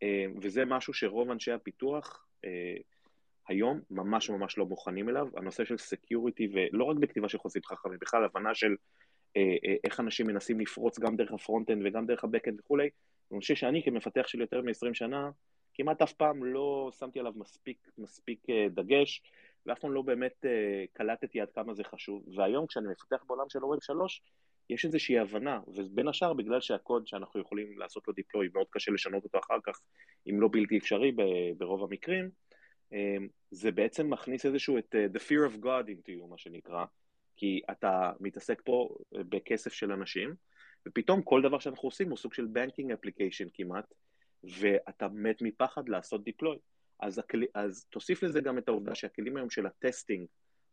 אה, וזה משהו שרוב אנשי הפיתוח אה, היום ממש ממש לא מוכנים אליו, הנושא של security, ולא רק בכתיבה של חוזים חכמים, בכלל הבנה של אה, איך אנשים מנסים לפרוץ גם דרך ה front-end וגם דרך ה back-end וכולי, אני חושב שאני כמפתח של יותר מ-20 שנה, כמעט אף פעם לא שמתי עליו מספיק, מספיק דגש, ואף פעם לא באמת קלטתי עד כמה זה חשוב, והיום כשאני מפתח בעולם של Web 3, יש איזושהי הבנה, ובין השאר בגלל שהקוד שאנחנו יכולים לעשות לו deploy מאוד קשה לשנות אותו אחר כך, אם לא בלתי אפשרי ברוב המקרים, זה בעצם מכניס איזשהו את the fear of God into you, מה שנקרא, כי אתה מתעסק פה בכסף של אנשים, ופתאום כל דבר שאנחנו עושים הוא סוג של banking application כמעט, ואתה מת מפחד לעשות deploy. אז, הכלי, אז תוסיף לזה גם את העובדה שהכלים היום של ה testing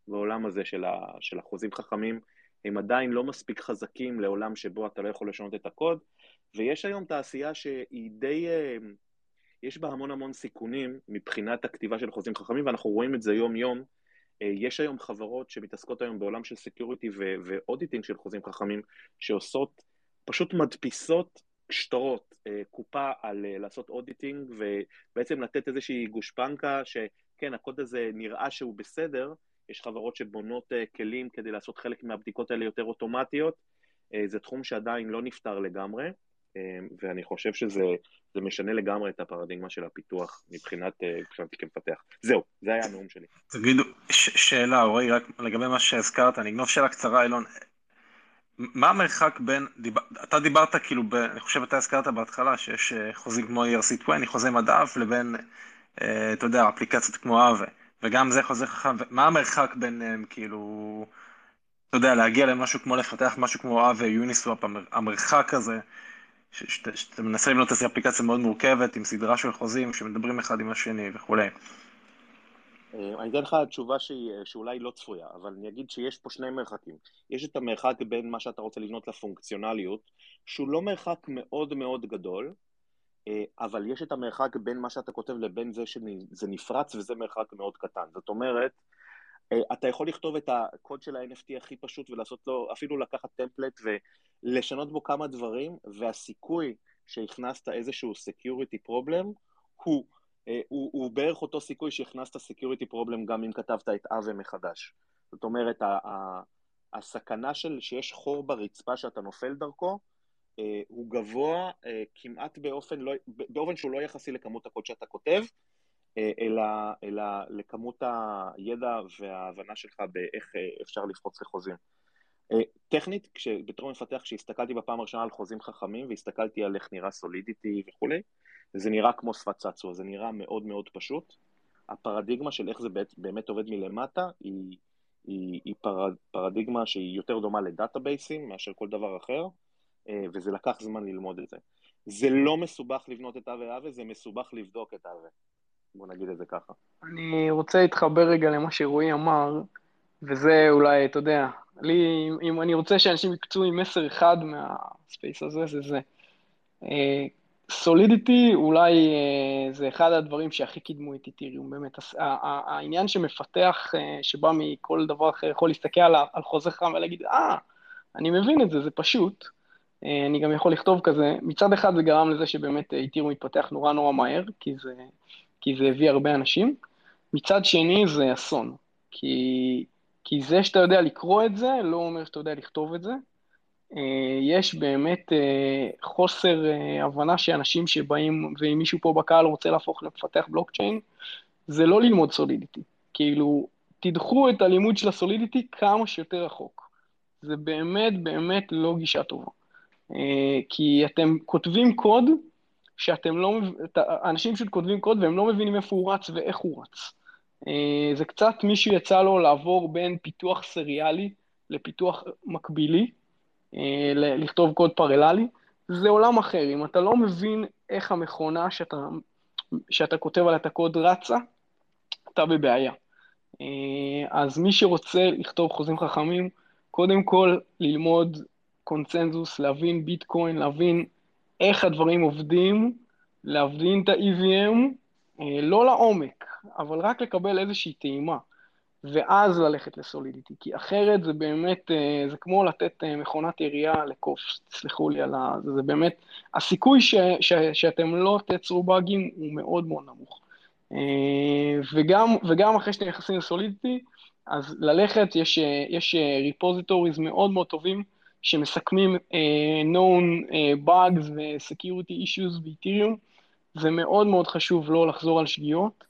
בעולם הזה של, ה, של החוזים חכמים, הם עדיין לא מספיק חזקים לעולם שבו אתה לא יכול לשנות את הקוד, ויש היום תעשייה שהיא די, אה, יש בה המון המון סיכונים מבחינת הכתיבה של חוזים חכמים, ואנחנו רואים את זה יום-יום. אה, יש היום חברות שמתעסקות היום בעולם של security ו auditing של חוזים חכמים, שעושות, פשוט מדפיסות שטרות, אה, קופה על לעשות auditing, ובעצם לתת איזושהי גושפנקה שכן, הקוד הזה נראה שהוא בסדר, יש חברות שבונות אה, כלים כדי לעשות חלק מהבדיקות האלה יותר אוטומטיות. אה, זה תחום שעדיין לא נפתר לגמרי, אה, ואני חושב שזה משנה לגמרי את הפרדיגמה של הפיתוח מבחינת, מבחינתי כמפתח. זהו, זה היה הנאום שלי. תגידו, שאלה, רועי, רק לגבי מה שהזכרת, אני אגנוב שאלה קצרה, אילון. מה המרחק בין, דיבר, אתה דיברת כאילו, ב, אני חושב אתה הזכרת בהתחלה שיש חוזים כמו ERC20, חוזי מדף, לבין, אתה יודע, אפליקציות כמו אאווה. וגם זה חוזה חכם, מה המרחק ביניהם, כאילו, אתה יודע, להגיע למשהו כמו לפתח משהו כמו אב ויוניסוואפ, המרחק הזה, שאתה מנסה לבנות איזו אפליקציה מאוד מורכבת עם סדרה של חוזים שמדברים אחד עם השני וכולי. אה, אני אתן לך תשובה שהיא, שאולי לא צפויה, אבל אני אגיד שיש פה שני מרחקים. יש את המרחק בין מה שאתה רוצה לבנות לפונקציונליות, שהוא לא מרחק מאוד מאוד גדול, אה, אבל יש את המרחק בין מה שאתה כותב לבין זה שזה נפרץ, וזה מרחק מאוד קטן. זאת אומרת, אה, אתה יכול לכתוב את הקוד של ה-NFT הכי פשוט ולעשות לו, אפילו לקחת טמפלט ולשנות בו כמה דברים, והסיכוי שהכנסת איזשהו security problem הוא, אה, הוא, הוא בערך אותו סיכוי שהכנסת security problem גם אם כתבת את אבה מחדש. זאת אומרת, הסכנה של שיש חור ברצפה שאתה נופל דרכו, אה, הוא גבוה אה, כמעט באופן, לא, באופן שהוא לא יחסי לכמות הקוד שאתה כותב, אה, אלא, אלא לכמות הידע וההבנה שלך באיך אפשר לפרוץ לחוזים. טכנית, בתור מפתח, כשהסתכלתי בפעם הראשונה על חוזים חכמים והסתכלתי על איך נראה סולידיטי וכולי, זה נראה כמו שפת צעצוע, זה נראה מאוד מאוד פשוט. הפרדיגמה של איך זה באמת עובד מלמטה היא, היא, היא פרד, פרדיגמה שהיא יותר דומה לדאטאבייסים מאשר כל דבר אחר. אה, וזה לקח זמן ללמוד את זה. זה לא מסובך לבנות את אבי אבי, זה מסובך לבדוק את אבי. בוא נגיד את זה ככה. אני רוצה להתחבר רגע למה שרועי אמר, וזה אולי, אתה יודע, לי, אם אני רוצה שאנשים יקצו עם מסר אחד מהספייס הזה, זה זה. סולידיטי uh, אולי uh, זה אחד הדברים שהכי קידמו את איתיריום, באמת. העניין שמפתח, uh, שבא מכל דבר אחר, יכול להסתכל על, חוזה חם ולהגיד, אה, אני מבין את זה, זה פשוט. אה, אני גם יכול לכתוב כזה, מצד אחד זה גרם לזה שבאמת איתירו מתפתח נורא נורא מהר, כי זה, כי זה הביא הרבה אנשים, מצד שני זה אסון, כי, כי זה שאתה יודע לקרוא את זה, לא אומר שאתה יודע לכתוב את זה. אה, יש באמת אה, חוסר הבנה שאנשים שבאים, ואם מישהו פה בקהל רוצה להפוך לפתח בלוקצ'יין, זה לא ללמוד סולידיטי. כאילו, תדחו את הלימוד של הסולידיטי כמה שיותר רחוק. זה באמת באמת לא גישה טובה. אה, כי אתם כותבים קוד שאתם לא, אנשים פשוט כותבים קוד והם לא מבינים איפה הוא רץ ואיך הוא רץ. אה, זה קצת מישהו יצא לו לעבור בין פיתוח סריאלי לפיתוח מקבילי, אה, לכתוב קוד פרללי, זה עולם אחר. אם אתה לא מבין איך המכונה שאתה, שאתה כותב עליה את הקוד רצה, אתה בבעיה. אז מי שרוצה לכתוב חוזים חכמים, קודם כל ללמוד קונצנזוס, להבין ביטקוין, להבין איך הדברים עובדים, להבין את ה-EVM, אה, לא לעומק, אבל רק לקבל איזושהי טעימה, ואז ללכת לסולידיטי, כי אחרת זה באמת, אה, זה כמו לתת אה, מכונת ירייה לקוף, תסלחו לי על ה... זה באמת, הסיכוי ש, ש, שאתם לא תייצרו באגים הוא מאוד מאוד נמוך. וגם, וגם אחרי שאתם נכנסים לסולידיטי, אז ללכת, יש, יש ריפוזיטוריז מאוד מאוד טובים, שמסכמים uh, known uh, bugs ו-security issues באתיריום, זה מאוד מאוד חשוב לא לחזור על שגיאות,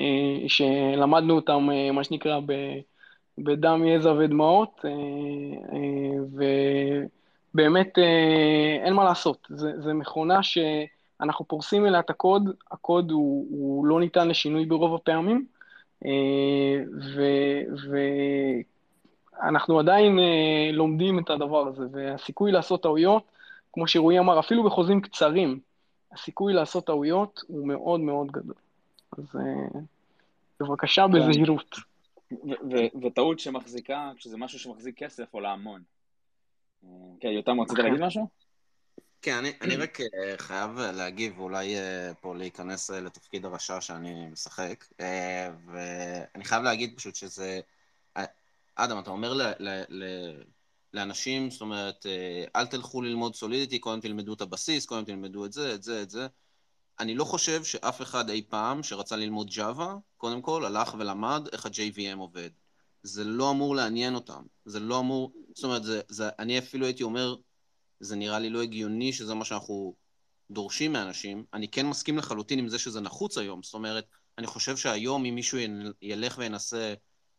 uh, שלמדנו אותם, uh, מה שנקרא, ב, בדם, יזע ודמעות, אה, אה, ובאמת אה, אין מה לעשות. זו מכונה שאנחנו פורסים אליה את הקוד, הקוד הוא, הוא לא ניתן לשינוי ברוב הפעמים, ואנחנו עדיין לומדים את הדבר הזה, והסיכוי לעשות טעויות, כמו שרועי אמר, אפילו בחוזים קצרים, הסיכוי לעשות טעויות הוא מאוד מאוד גדול. אז בבקשה כן. בזהירות. וטעות שמחזיקה, כשזה משהו שמחזיק כסף, עולה המון. כן, יותם, רצית להגיד משהו? כן, אני, אני רק uh, חייב להגיב, ואולי uh, פה להיכנס uh, לתפקיד הרשע שאני משחק, uh, ואני חייב להגיד פשוט שזה... אדם, אתה אומר ל, ל, ל, לאנשים, זאת אומרת, uh, אל תלכו ללמוד סולידיטי, קודם תלמדו את הבסיס, קודם תלמדו את זה, את זה, את זה. אני לא חושב שאף אחד אי פעם שרצה ללמוד Java, קודם כל, הלך ולמד איך ה-JVM עובד. זה לא אמור לעניין אותם. זה לא אמור... זאת אומרת, זה, זה, אני אפילו הייתי אומר, זה נראה לי לא הגיוני שזה מה שאנחנו דורשים מאנשים. אני כן מסכים לחלוטין עם זה שזה נחוץ היום. זאת אומרת, אני חושב שהיום אם מישהו ילך וינסה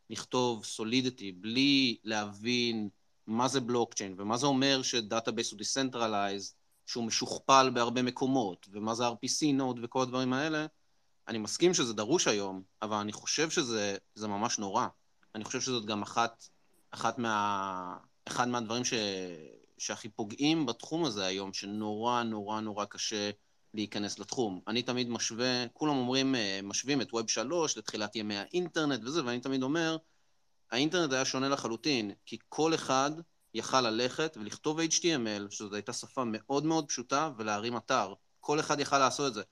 לכתוב Solidity בלי להבין מה זה בלוקצ'יין ומה זה אומר ש database הוא decentralized, שהוא משוכפל בהרבה מקומות, ומה זה RPC node וכל הדברים האלה, אני מסכים שזה דרוש היום, אבל אני חושב שזה ממש נורא. אני חושב שזאת גם אחת, אחת מה, אחד מהדברים ש, שהכי פוגעים בתחום הזה היום, שנורא נורא נורא קשה להיכנס לתחום. אני תמיד משווה, כולם אומרים, אה, משווים את ווב 3 לתחילת ימי האינטרנט וזה, ואני תמיד אומר, האינטרנט היה שונה לחלוטין, כי כל אחד יכל ללכת ולכתוב HTML, שזו הייתה שפה מאוד מאוד פשוטה, ולהרים אתר. כל אחד יכל לעשות את זה.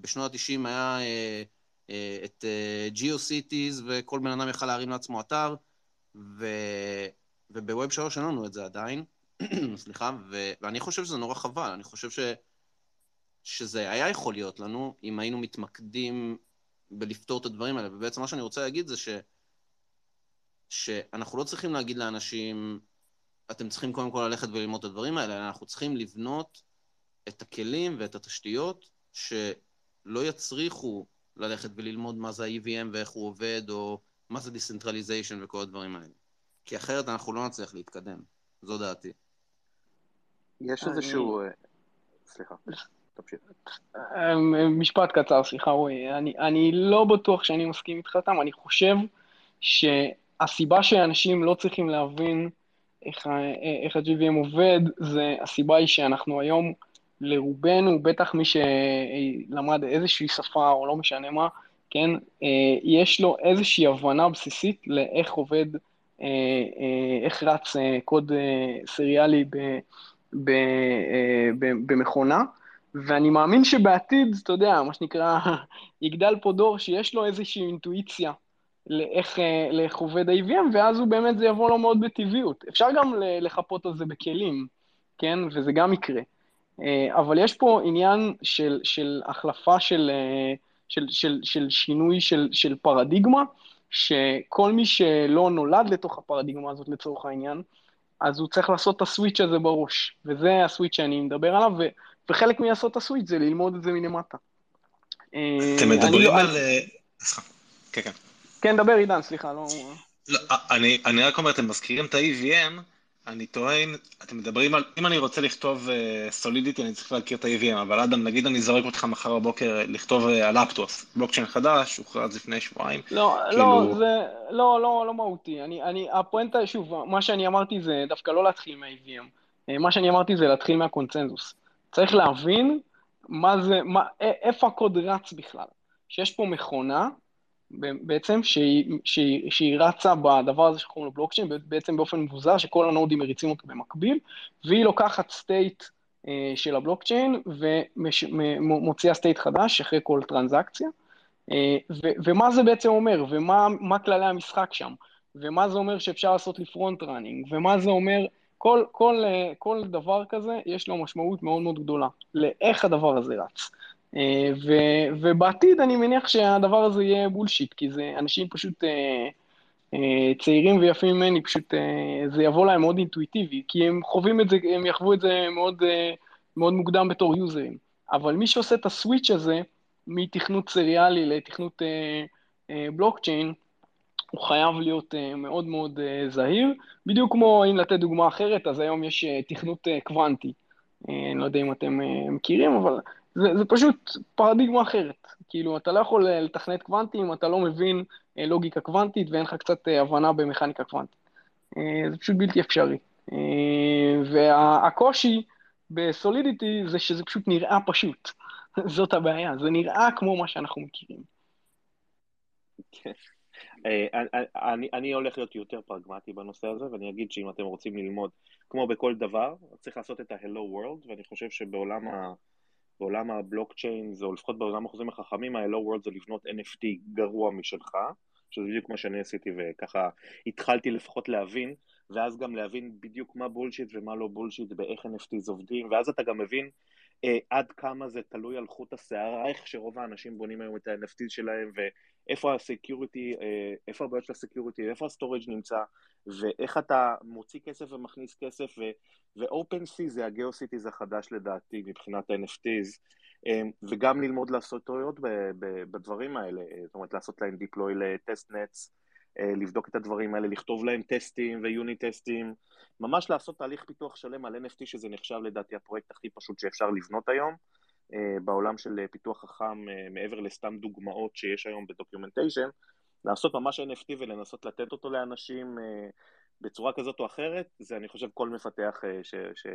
בשנות ה-90 היה אה, אה, את אה, GeoCities, וכל בן אדם יכל להרים לעצמו אתר, ו... ובווב 3 אין לנו את זה עדיין, <clears throat> סליחה, ו... ואני חושב שזה נורא חבל, אני חושב ש... שזה היה יכול להיות לנו, אם היינו מתמקדים בלפתור את הדברים האלה, ובעצם מה שאני רוצה להגיד זה ש... שאנחנו לא צריכים להגיד לאנשים, אתם צריכים קודם כל ללכת וללמוד את הדברים האלה, אלא אנחנו צריכים לבנות את הכלים ואת התשתיות שלא יצריכו ללכת וללמוד מה זה ה-EVM ואיך הוא עובד, או מה זה Decentralization וכל הדברים האלה. כי אחרת אנחנו לא נצליח להתקדם. זו דעתי. יש איזשהו... אה, סליחה, אמ, משפט קצר, סליחה רועי. אני, אני לא בטוח שאני מסכים איתך, תם, אני חושב שהסיבה שאנשים לא צריכים להבין איך, איך ה-GVM עובד, זה הסיבה היא שאנחנו היום, לרובנו, בטח מי שלמד איזושהי שפה או לא משנה מה, כן, אה, יש לו איזושהי הבנה בסיסית לאיך עובד, אה, אה, איך רץ קוד סריאלי ב, ב, ב, במכונה, ואני מאמין שבעתיד, אתה יודע, מה שנקרא, <laughs> יגדל פה דור שיש לו איזושהי אינטואיציה לאיך, אה, לאיך עובד ה-EVM, ואז הוא באמת, זה יבוא לו מאוד בטבעיות. אפשר גם לחפות על זה בכלים, כן? וזה גם יקרה. אה, אבל יש פה עניין של, של החלפה של, אה, של, של, של שינוי של, של פרדיגמה, שכל מי שלא נולד לתוך הפרדיגמה הזאת לצורך העניין, אז הוא צריך לעשות את הסוויץ' הזה בראש, וזה הסוויץ' שאני מדבר עליו, וחלק מלעשות את הסוויץ' זה ללמוד את זה מלמטה. אתם מדברים לא- על... כן, כן. כן, דבר עידן, סליחה, לא... לא, אני, אני רק אומר, אתם מזכירים את ה-EVM, אני טוען, אתם מדברים על, אם אני רוצה לכתוב סולידיטי, uh, אני צריך להכיר את ה-EVM, אבל אדם, נגיד אני זורק אותך מחר בבוקר לכתוב uh, על אפטוס, בלוקצ'יין חדש, הוכרז לפני שבועיים. לא, כאילו... לא, זה, לא, לא, לא מהותי. אני, אני, הפואנטה, שוב, מה שאני אמרתי זה דווקא לא להתחיל מה-EVM. אה, מה שאני אמרתי זה להתחיל מהקונצנזוס. צריך להבין מה זה, מה, איפה הקוד רץ בכלל. שיש פה מכונה בעצם, שהיא, שהיא, שהיא רצה בדבר הזה שקוראים לו בלוקצ'יין, בעצם באופן מבוזר, שכל הנודים מריצים אותו במקביל, והיא לוקחת state אה, של הבלוקצ'יין ומוציאה state חדש אחרי כל טרנזקציה. אה, ו, ומה זה בעצם אומר, ומה כללי המשחק שם, ומה זה אומר שאפשר לעשות לי front running, ומה זה אומר, כל, כל, אה, כל דבר כזה יש לו משמעות מאוד מאוד גדולה, לאיך הדבר הזה רץ. אה, ו, ובעתיד אני מניח שהדבר הזה יהיה bullshit, כי זה אנשים פשוט אה, צעירים ויפים ממני, פשוט זה יבוא להם מאוד אינטואיטיבי, כי הם חווים את זה, הם יחוו את זה מאוד, מאוד מוקדם בתור יוזרים. אבל מי שעושה את ה switch הזה, מתכנות סריאלי לתכנות בלוקצ'יין, הוא חייב להיות מאוד מאוד זהיר. בדיוק כמו, אם לתת דוגמה אחרת, אז היום יש תכנות קוונטי. אני לא יודע אם אתם מכירים, אבל זה, זה פשוט פרדיגמה אחרת. כאילו, אתה לא יכול לתכנת קוונטי אם אתה לא מבין לוגיקה קוונטית ואין לך קצת הבנה במכניקה קוונטית. זה פשוט בלתי אפשרי. והקושי בסולידיטי זה שזה פשוט נראה פשוט. <laughs> זאת הבעיה, זה נראה כמו מה שאנחנו מכירים. כן. אה, אני, אני הולך להיות יותר פרגמטי בנושא הזה, ואני אגיד שאם אתם רוצים ללמוד, כמו בכל דבר, צריך לעשות את ה-Hello World, ואני חושב שבעולם ה... בעולם הבלוקצ'יין, או לפחות בעולם החוזים החכמים, ה-Hello World זה לבנות NFT גרוע משלך, שזה בדיוק מה שאני עשיתי, וככה התחלתי לפחות להבין, ואז גם להבין בדיוק מה בולשיט ומה לא בולשיט, ואיך NFTs עובדים, ואז אתה גם מבין אה, עד כמה זה תלוי על חוט השערה, איך שרוב האנשים בונים היום את ה-NFT שלהם, ואיפה ה security, אה, איפה הבעיות של ה security, איפה ה storage נמצא, ואיך אתה מוציא כסף ומכניס כסף, ו-OpenSea זה ה GeoCities החדש לדעתי מבחינת ה-NFTs, אה, וגם ללמוד לעשות טעויות בדברים האלה, אה, זאת אומרת לעשות להם deploy ל testnets, לבדוק את הדברים האלה, לכתוב להם טסטים ויוני טסטים, ממש לעשות תהליך פיתוח שלם על NFT, שזה נחשב לדעתי הפרויקט הכי פשוט שאפשר לבנות היום, בעולם של פיתוח חכם, אה, מעבר לסתם דוגמאות שיש היום בדוקיומנטיישן, לעשות ממש NFT ולנסות לתת אותו לאנשים בצורה כזאת או אחרת, זה אני חושב כל מפתח ש... ש...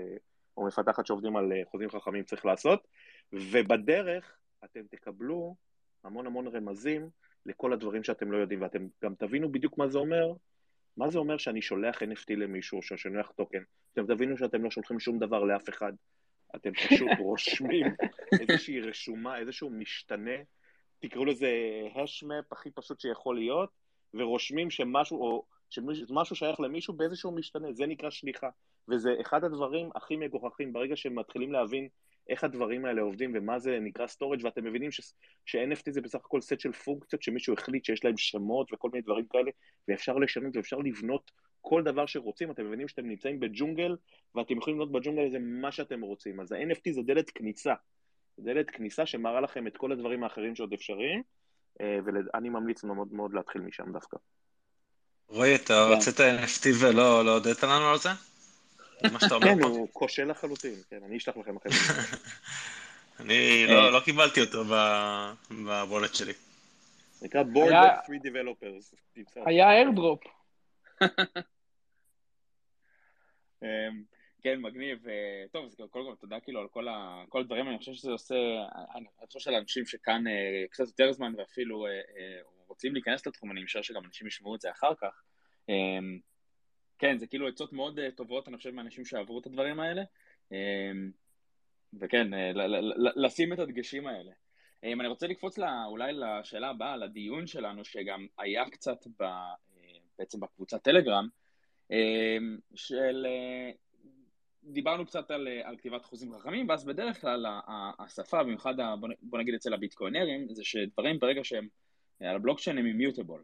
או מפתחת שעובדים על חוזים חכמים צריך לעשות, ובדרך אתם תקבלו המון המון רמזים לכל הדברים שאתם לא יודעים, ואתם גם תבינו בדיוק מה זה אומר, מה זה אומר שאני שולח NFT למישהו, שאני שולח טוקן. אתם תבינו שאתם לא שולחים שום דבר לאף אחד. אתם פשוט רושמים איזושהי רשומה, איזשהו משתנה, תקראו לזה השמפ הכי פשוט שיכול להיות, ורושמים שמשהו, או שמשהו שייך למישהו באיזשהו משתנה, זה נקרא שליחה. וזה אחד הדברים הכי מגוחכים, ברגע שהם מתחילים להבין איך הדברים האלה עובדים ומה זה נקרא storage, ואתם מבינים ש-NFT זה בסך הכל סט של פונקציות שמישהו החליט שיש להם שמות וכל מיני דברים כאלה, ואפשר לשנות ואפשר לבנות כל דבר שרוצים, אתם מבינים שאתם נמצאים בג'ונגל, ואתם יכולים לבנות בג'ונגל הזה מה שאתם רוצים. אז ה-NFT זה דלת כניסה, דלת כניסה שמראה לכם את כל הדברים האחרים שעוד אפשריים, אה, ואני ממליץ מאוד מאוד להתחיל משם דווקא. רועי, אתה כן. רצית NFT ולא לא הודית לנו על זה? מה שאתה אומר כן, הוא כושל לחלוטין, כן, אני אשלח לכם אחרי זה. <laughs> אני לא, לא קיבלתי אותו בוולט שלי. נקרא board of free developers. היה איירדרופ. אמ, כן, מגניב. אה, טוב, אז קודם כל תודה כאילו על כל הדברים, אני חושב שזה עושה, אני חושב שלאנשים שכאן אה, קצת יותר זמן ואפילו אה, רוצים להיכנס לתחום, אני משער שגם אנשים ישמעו את זה אחר כך. אמ, כן, זה כאילו עצות מאוד טובות, אני חושב, מאנשים שעברו את הדברים האלה. Um, וכן, לשים את הדגשים האלה. אני רוצה לקפוץ לה, אולי לשאלה הבאה, לדיון שלנו, שגם היה קצת ב, בעצם בקבוצת טלגרם, um, של... Uh, דיברנו קצת על, על כתיבת חוזים חכמים, ואז בדרך כלל השפה, במיוחד, ה, בוא נגיד אצל הביטקוינרים, זה שדברים ברגע שהם על הבלוקצ'יין הם אימיוטבול.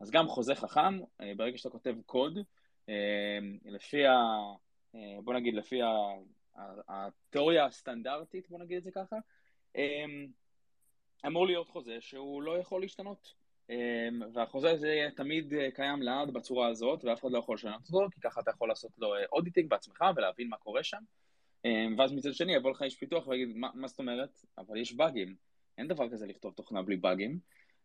אז גם חוזה חכם, ברגע שאתה כותב קוד, אמ, לפי ה... אה, בוא נגיד, לפי ה... התיאוריה הסטנדרטית, בוא נגיד את זה ככה, אמ, אמור להיות חוזה שהוא לא יכול להשתנות. אמ, והחוזה הזה תמיד אה, קיים לעד בצורה הזאת, ואף אחד לא יכול לשנות אותו, כי ככה אתה יכול לעשות לו אודיטינג אה, בעצמך ולהבין מה קורה שם. ואז מצד שני יבוא לך איש פיתוח ויגיד, מה, מה זאת אומרת? אבל יש באגים. אין דבר כזה לכתוב תוכנה בלי באגים.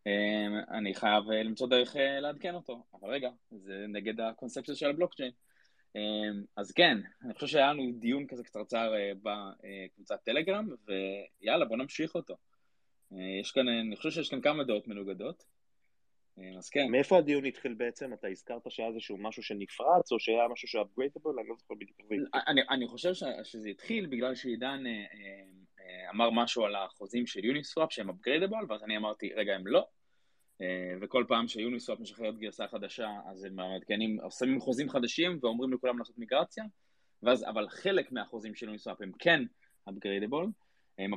אמ, אני חייב אה, למצוא דרך לעדכן אותו. אבל רגע, זה נגד הקונספציה של הבלוקצ'יין. אמ, אז כן, אני חושב שהיה לנו דיון כזה קצרצר בקבוצת טלגרם, ויאללה, בוא נמשיך אותו. יש כאן, אני חושב שיש כאן כמה דעות מנוגדות. אמ, אז כן. מאיפה הדיון התחיל בעצם? אתה הזכרת שהיה איזשהו משהו שנפרץ, או שהיה משהו ש-upgradable? אני לא זוכר בדיוק אני, אני חושב ש, שזה התחיל בגלל שעידן אמר משהו על החוזים של יוניסוואפ שהם upgradable, ואז אני אמרתי, רגע, הם לא. אה, וכל פעם שיוניסוואפ משחררת גרסה חדשה, אז הם מעדכנים, שמים חוזים חדשים ואומרים לכולם לעשות מיגרציה, ואז, אבל חלק מהחוזים של יוניסוואפ הם כן upgradable,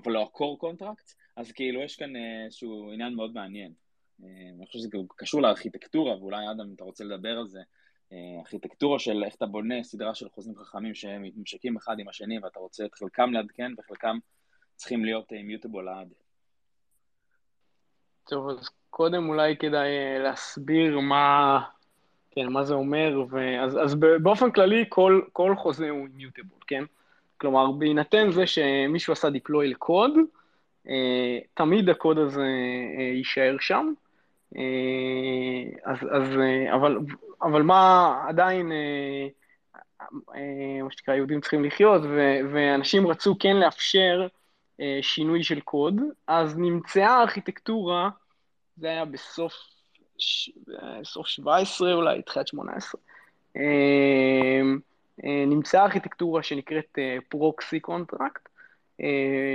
אבל לא ה-core contract, אז כאילו יש כאן אה, איזשהו עניין מאוד מעניין. אה, אני חושב שזה קשור לארכיטקטורה, ואולי אדם, אתה רוצה לדבר על זה, ארכיטקטורה של איך אתה בונה סדרה של חוזים חכמים שהם מתממשקים אחד עם השני, ואתה רוצה את חלקם לעדכן וחלקם צריכים להיות מיוטבול לעד. טוב, אז קודם אולי כדאי אה, להסביר מה, כן, מה זה אומר, ו... אז, אז באופן כללי כל, כל חוזה הוא אימיוטבול, כן? כלומר, בהינתן זה שמישהו עשה דיפלוי לקוד, אה, תמיד הקוד הזה אה, יישאר שם. אז, אז, אבל, אבל מה עדיין, מה שנקרא, יהודים צריכים לחיות, ו, ואנשים רצו כן לאפשר שינוי של קוד, אז נמצאה ארכיטקטורה, זה היה בסוף. סוף 17 אולי, תחילת 18. נמצאה ארכיטקטורה שנקראת proxy contract,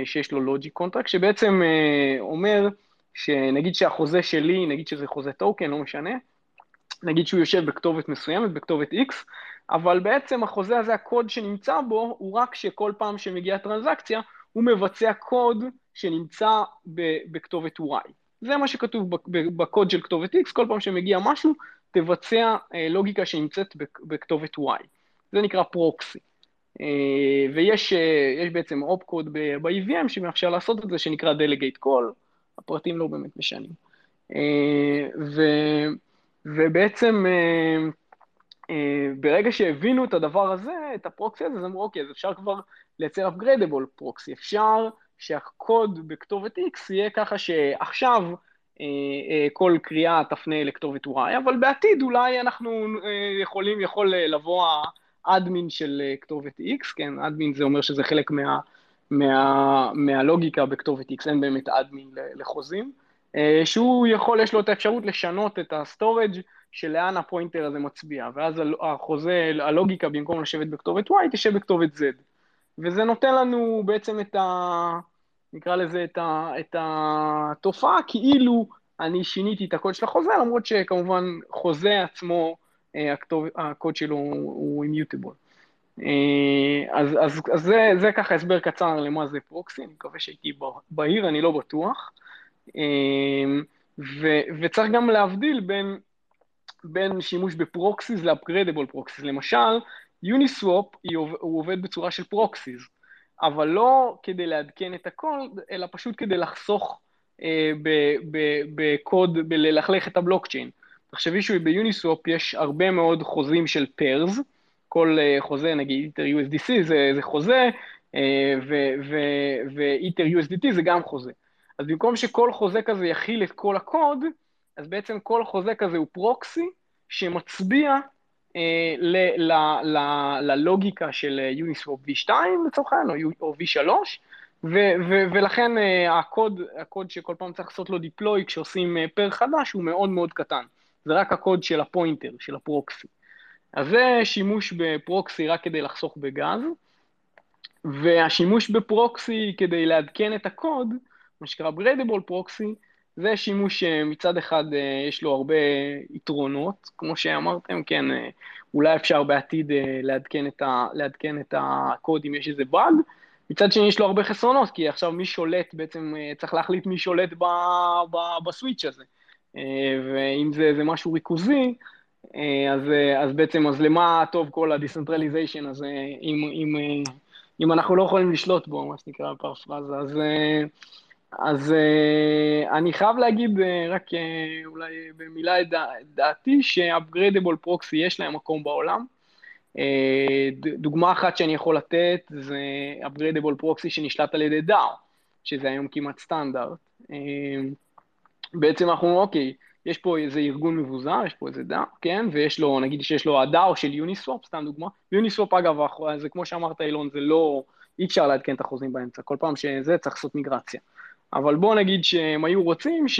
שיש לו logic contract, שבעצם אה, אומר שנגיד שהחוזה שלי, נגיד שזה חוזה טוקן, לא משנה, נגיד שהוא יושב בכתובת מסוימת, בכתובת X, אבל בעצם החוזה הזה, הקוד שנמצא בו, הוא רק שכל פעם שמגיעה טרנזקציה, הוא מבצע קוד שנמצא בכתובת Y. זה מה שכתוב בקוד של כתובת X, כל פעם שמגיע משהו, תבצע אה, לוגיקה שנמצאת בכתובת Y. זה נקרא פרוקסי. אה, ויש אה, בעצם אופ קוד ב-EVM שמאפשר לעשות את זה, שנקרא Delegate Call, הפרטים לא באמת משנים. ו, ובעצם ברגע שהבינו את הדבר הזה, את הפרוקסי הזה, אז אמרו, אוקיי, אז אפשר כבר לייצר upgradable proxy, אפשר שהקוד בכתובת X יהיה ככה שעכשיו אה, אה, כל קריאה תפנה לכתובת Y, אבל בעתיד אולי אנחנו אה, יכולים, יכול לבוא האדמין של כתובת X, כן, אדמין זה אומר שזה חלק מה, מה, מהלוגיקה בכתובת X, אין באמת אדמין לחוזים, שהוא יכול, יש לו את האפשרות לשנות את ה storage שלאן ה pointer הזה מצביע, ואז החוזה, הלוגיקה במקום לשבת בכתובת Y תשב בכתובת Z. וזה נותן לנו בעצם את ה... נקרא לזה את, ה, את התופעה, כאילו אני שיניתי את הקוד של החוזה, למרות שכמובן חוזה עצמו, אה, הקוד שלו הוא immutable. אה, אז, אז, אז זה, זה ככה הסבר קצר למה זה proxy, אני מקווה שהייתי בהיר, אני לא בטוח. אה, ו, וצריך גם להבדיל בין, בין שימוש ב proxies ל upgradable proxies. למשל, Uniswap הוא עובד בצורה של proxies. אבל לא כדי לעדכן את הקוד, אלא פשוט כדי לחסוך אה, בקוד, בללכלך את הבלוקצ'יין. תחשבי שב Uniswap יש הרבה מאוד חוזים של pairs, כל אה, חוזה, נגיד Ether USDC זה, זה חוזה, אה, ו Ether USDT זה גם חוזה. אז במקום שכל חוזה כזה יכיל את כל הקוד, אז בעצם כל חוזה כזה הוא proxy שמצביע אה, ללוגיקה של Uniswap V2 לצורך העניין, או V3, ולכן אה, הקוד, הקוד שכל פעם צריך לעשות לו deploy כשעושים pair אה, חדש הוא מאוד מאוד קטן. זה רק הקוד של ה pointer, של ה proxy. אז זה שימוש ב proxy רק כדי לחסוך בגז, והשימוש ב proxy כדי לעדכן את הקוד, מה שנקרא upgradable proxy, זה שימוש שמצד אחד אה, יש לו הרבה יתרונות, כמו שאמרתם, כן, אה, אולי אפשר בעתיד אה, לעדכן את, ה, לעדכן את הקוד אם יש איזה באג, מצד שני יש לו הרבה חסרונות, כי עכשיו מי שולט, בעצם צריך להחליט מי שולט ב, ב, ב-switch הזה, ואם זה, זה משהו ריכוזי, אז, אז בעצם, אז למה טוב כל ה-decentralization הזה, אם, אם, אם אנחנו לא יכולים לשלוט בו, מה שנקרא פרפרזה, אז... אז אני חייב להגיד רק אולי במילה את דע, דעתי ש-upgradable proxy יש להם מקום בעולם. דוגמה אחת שאני יכול לתת זה upgradable proxy שנשלט על ידי DAO, שזה היום כמעט סטנדרט. בעצם אנחנו אוקיי, יש פה איזה ארגון מבוזר, יש פה איזה DAO, כן, ויש לו, נגיד שיש לו ה-DAO של יוניסוופ, סתם דוגמה. יוניסוופ, אגב, זה כמו שאמרת, אילון, זה לא, אי אפשר לעדכן את החוזים באמצע, כל פעם שזה צריך לעשות מיגרציה. אבל בואו נגיד שהם היו רוצים ש,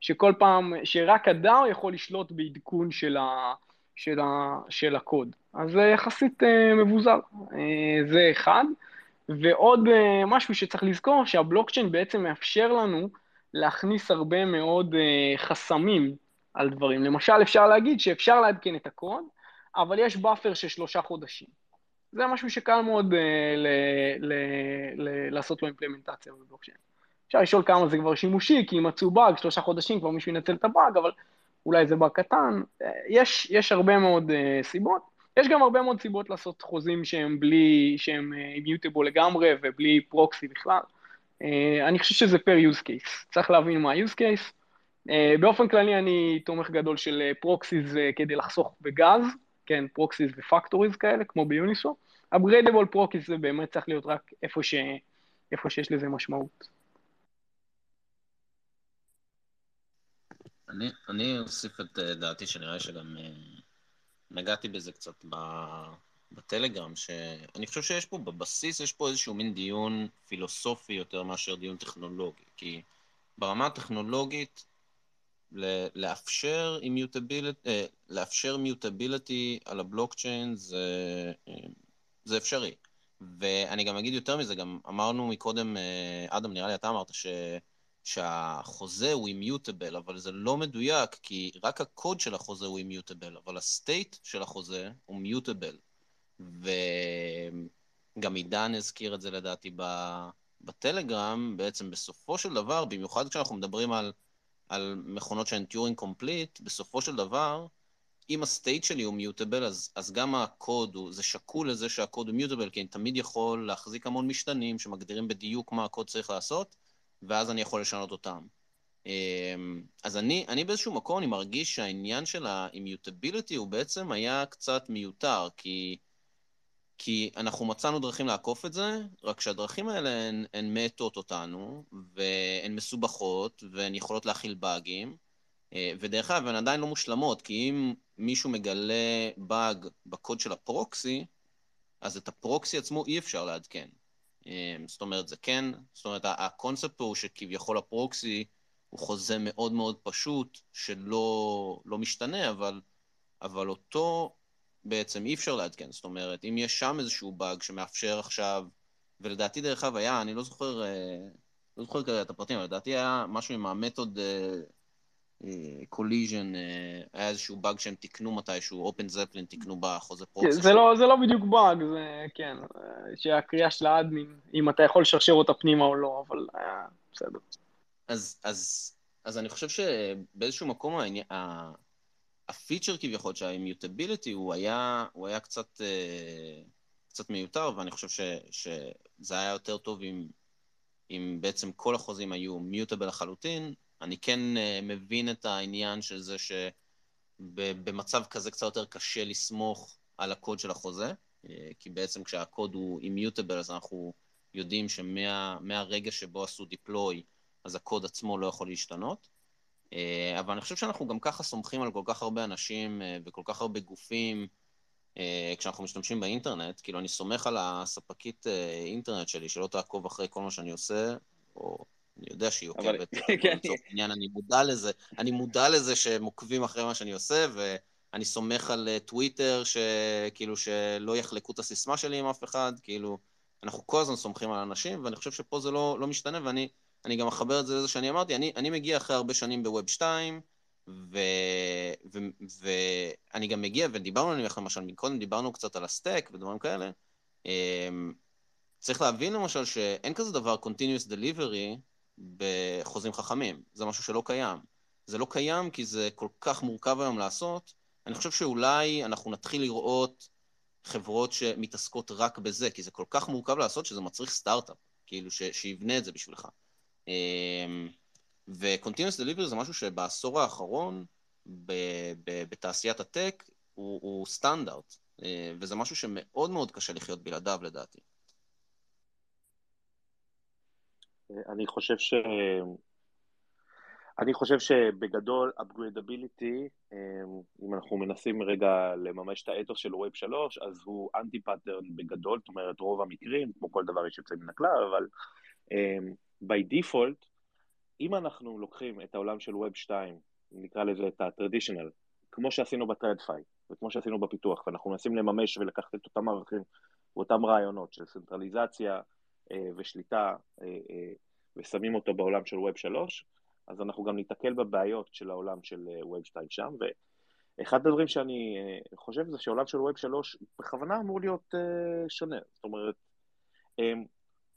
שכל פעם, שרק הדר יכול לשלוט בעדכון של, ה, של, ה, של הקוד. אז זה יחסית uh, מבוזר, uh, זה אחד. ועוד uh, משהו שצריך לזכור, שהבלוקצ'יין בעצם מאפשר לנו להכניס הרבה מאוד uh, חסמים על דברים. למשל, אפשר להגיד שאפשר לעדכן את הקוד, אבל יש buffer של שלושה חודשים. זה משהו שקל מאוד uh, ל- ל- ל- לעשות לו אימפלמנטציה בבלוקצ'יין. אפשר לשאול כמה זה כבר שימושי, כי אם מצאו באג, שלושה חודשים כבר מישהו ינצל את הבאג, אבל אולי זה באג קטן. יש, יש הרבה מאוד סיבות. יש גם הרבה מאוד סיבות לעשות חוזים שהם בלי, שהם immutable uh, לגמרי ובלי proxy בכלל. Uh, אני חושב שזה per use case. צריך להבין מה ה-use case. Uh, באופן כללי אני תומך גדול של proxies uh, כדי לחסוך בגז, כן, proxies ו-factories כאלה, כמו ביוניסוואפ. upgradable proxies זה באמת צריך להיות רק איפה, ש... איפה שיש לזה משמעות. אני, אני אוסיף את דעתי, שנראה שגם נגעתי בזה קצת בטלגרם, שאני חושב שיש פה, בבסיס יש פה איזשהו מין דיון פילוסופי יותר מאשר דיון טכנולוגי, כי ברמה הטכנולוגית, לאפשר אימיוטביליטי, אה, לאפשר מיוטביליטי על הבלוקצ'יין זה, אה, זה אפשרי. ואני גם אגיד יותר מזה, גם אמרנו מקודם, אה, אדם, נראה לי אתה אמרת ש... שהחוזה הוא אימיוטבל, אבל זה לא מדויק, כי רק הקוד של החוזה הוא אימיוטבל, אבל הסטייט של החוזה הוא מיוטבל. וגם עידן הזכיר את זה לדעתי בטלגרם, בעצם בסופו של דבר, במיוחד כשאנחנו מדברים על, על מכונות שהן Turing complete, בסופו של דבר, אם ה-state שלי הוא mutable, אז, אז גם הקוד, הוא, זה שקול לזה שהקוד הוא mutable, כי אני תמיד יכול להחזיק המון משתנים שמגדירים בדיוק מה הקוד צריך לעשות, ואז אני יכול לשנות אותם. אמ, אז אני, אני באיזשהו מקום, אני מרגיש שהעניין של ה-immutability הוא בעצם היה קצת מיותר, כי, כי אנחנו מצאנו דרכים לעקוף את זה, רק שהדרכים האלה הן, הן מאטות אותנו, והן מסובכות, והן יכולות להכיל באגים, אה, ודרך אגב, הן עדיין לא מושלמות, כי אם מישהו מגלה באג בקוד של הפרוקסי, אז את הפרוקסי עצמו אי אפשר לעדכן. אמ, זאת אומרת, זה כן, זאת אומרת, הקונספט הוא שכביכול הפרוקסי הוא חוזה מאוד מאוד פשוט, שלא לא משתנה, אבל, אבל אותו בעצם אי אפשר לעדכן. זאת אומרת, אם יש שם איזשהו באג שמאפשר עכשיו, ולדעתי דרך אגב היה, אני לא זוכר, אה, לא זוכר כרגע את הפרטים, אבל לדעתי היה משהו עם ה-method collision, אה, אה, היה איזשהו באג שהם תיקנו מתישהו, OpenZeppelin תיקנו בחוזה proxy. כן, זה, לא, זה לא בדיוק באג, זה כן, שהקריאה של האדמין, אם אתה יכול לשרשר אותה פנימה או לא, אבל בסדר. אז, אז, אז אני חושב שבאיזשהו מקום העניין, הפיצ'ר כביכול שהאימיוטביליטי הוא היה, הוא היה קצת, אה, קצת מיותר, ואני חושב ש, שזה היה יותר טוב אם, אם בעצם כל החוזים היו מיוטבל לחלוטין, אני כן uh, מבין את העניין של זה שבמצב כזה קצת יותר קשה לסמוך על הקוד של החוזה, uh, כי בעצם כשהקוד הוא אימיוטבל, אז אנחנו יודעים שמהרגע שבו עשו דיפלוי, אז הקוד עצמו לא יכול להשתנות. Uh, אבל אני חושב שאנחנו גם ככה סומכים על כל כך הרבה אנשים uh, וכל כך הרבה גופים uh, כשאנחנו משתמשים באינטרנט. כאילו, אני סומך על הספקית אינטרנט שלי, שלא תעקוב אחרי כל מה שאני עושה, או אני יודע שהיא עוקבת, כן. לצורך העניין, אני מודע לזה, אני מודע לזה שהם עוקבים אחרי מה שאני עושה, ואני סומך על אה, טוויטר, שכאילו, שלא יחלקו את הסיסמה שלי עם אף אחד, כאילו, אנחנו כל הזמן סומכים על אנשים, ואני חושב שפה זה לא, לא משתנה, ואני אני גם אחבר את זה לזה שאני אמרתי, אני, אני מגיע אחרי הרבה שנים בווב 2, ואני גם מגיע, ודיברנו עליהם, למשל, מקודם דיברנו קצת על הסטייק ודברים כאלה, אמ, צריך להבין למשל שאין כזה דבר continuous delivery בחוזים חכמים. זה משהו שלא קיים. זה לא קיים כי זה כל כך מורכב היום לעשות. אני חושב שאולי אנחנו נתחיל לראות חברות שמתעסקות רק בזה, כי זה כל כך מורכב לעשות שזה מצריך סטארט-אפ, כאילו, ש- שיבנה את זה בשבילך. אמ, ו-Continuous Delivery זה משהו שבעשור האחרון, ב- ב- בתעשיית הטק, הוא, הוא סטנדרט, אה, וזה משהו שמאוד מאוד קשה לחיות בלעדיו, לדעתי. אני חושב ש... אני חושב שבגדול upgradability, אמ, אם אנחנו מנסים רגע לממש את האתוס של Web 3, אז הוא anti pattern בגדול, זאת אומרת רוב המקרים, כמו כל דבר יש יוצא מן הכלל, אבל um, by default, אם אנחנו לוקחים את העולם של ווב 2, נקרא לזה את ה-traditional, כמו שעשינו בטרדפיי, וכמו שעשינו בפיתוח, ואנחנו מנסים לממש ולקחת את אותם ערכים ואותם רעיונות של צנטרליזציה, אה, ושליטה אה, אה, ושמים אותו בעולם של ווב 3, אז אנחנו גם ניתקל בבעיות של העולם של ווב 2 שם, ואחד הדברים שאני חושב זה שעולם של ווב 3 בכוונה אמור להיות שונה, זאת אומרת,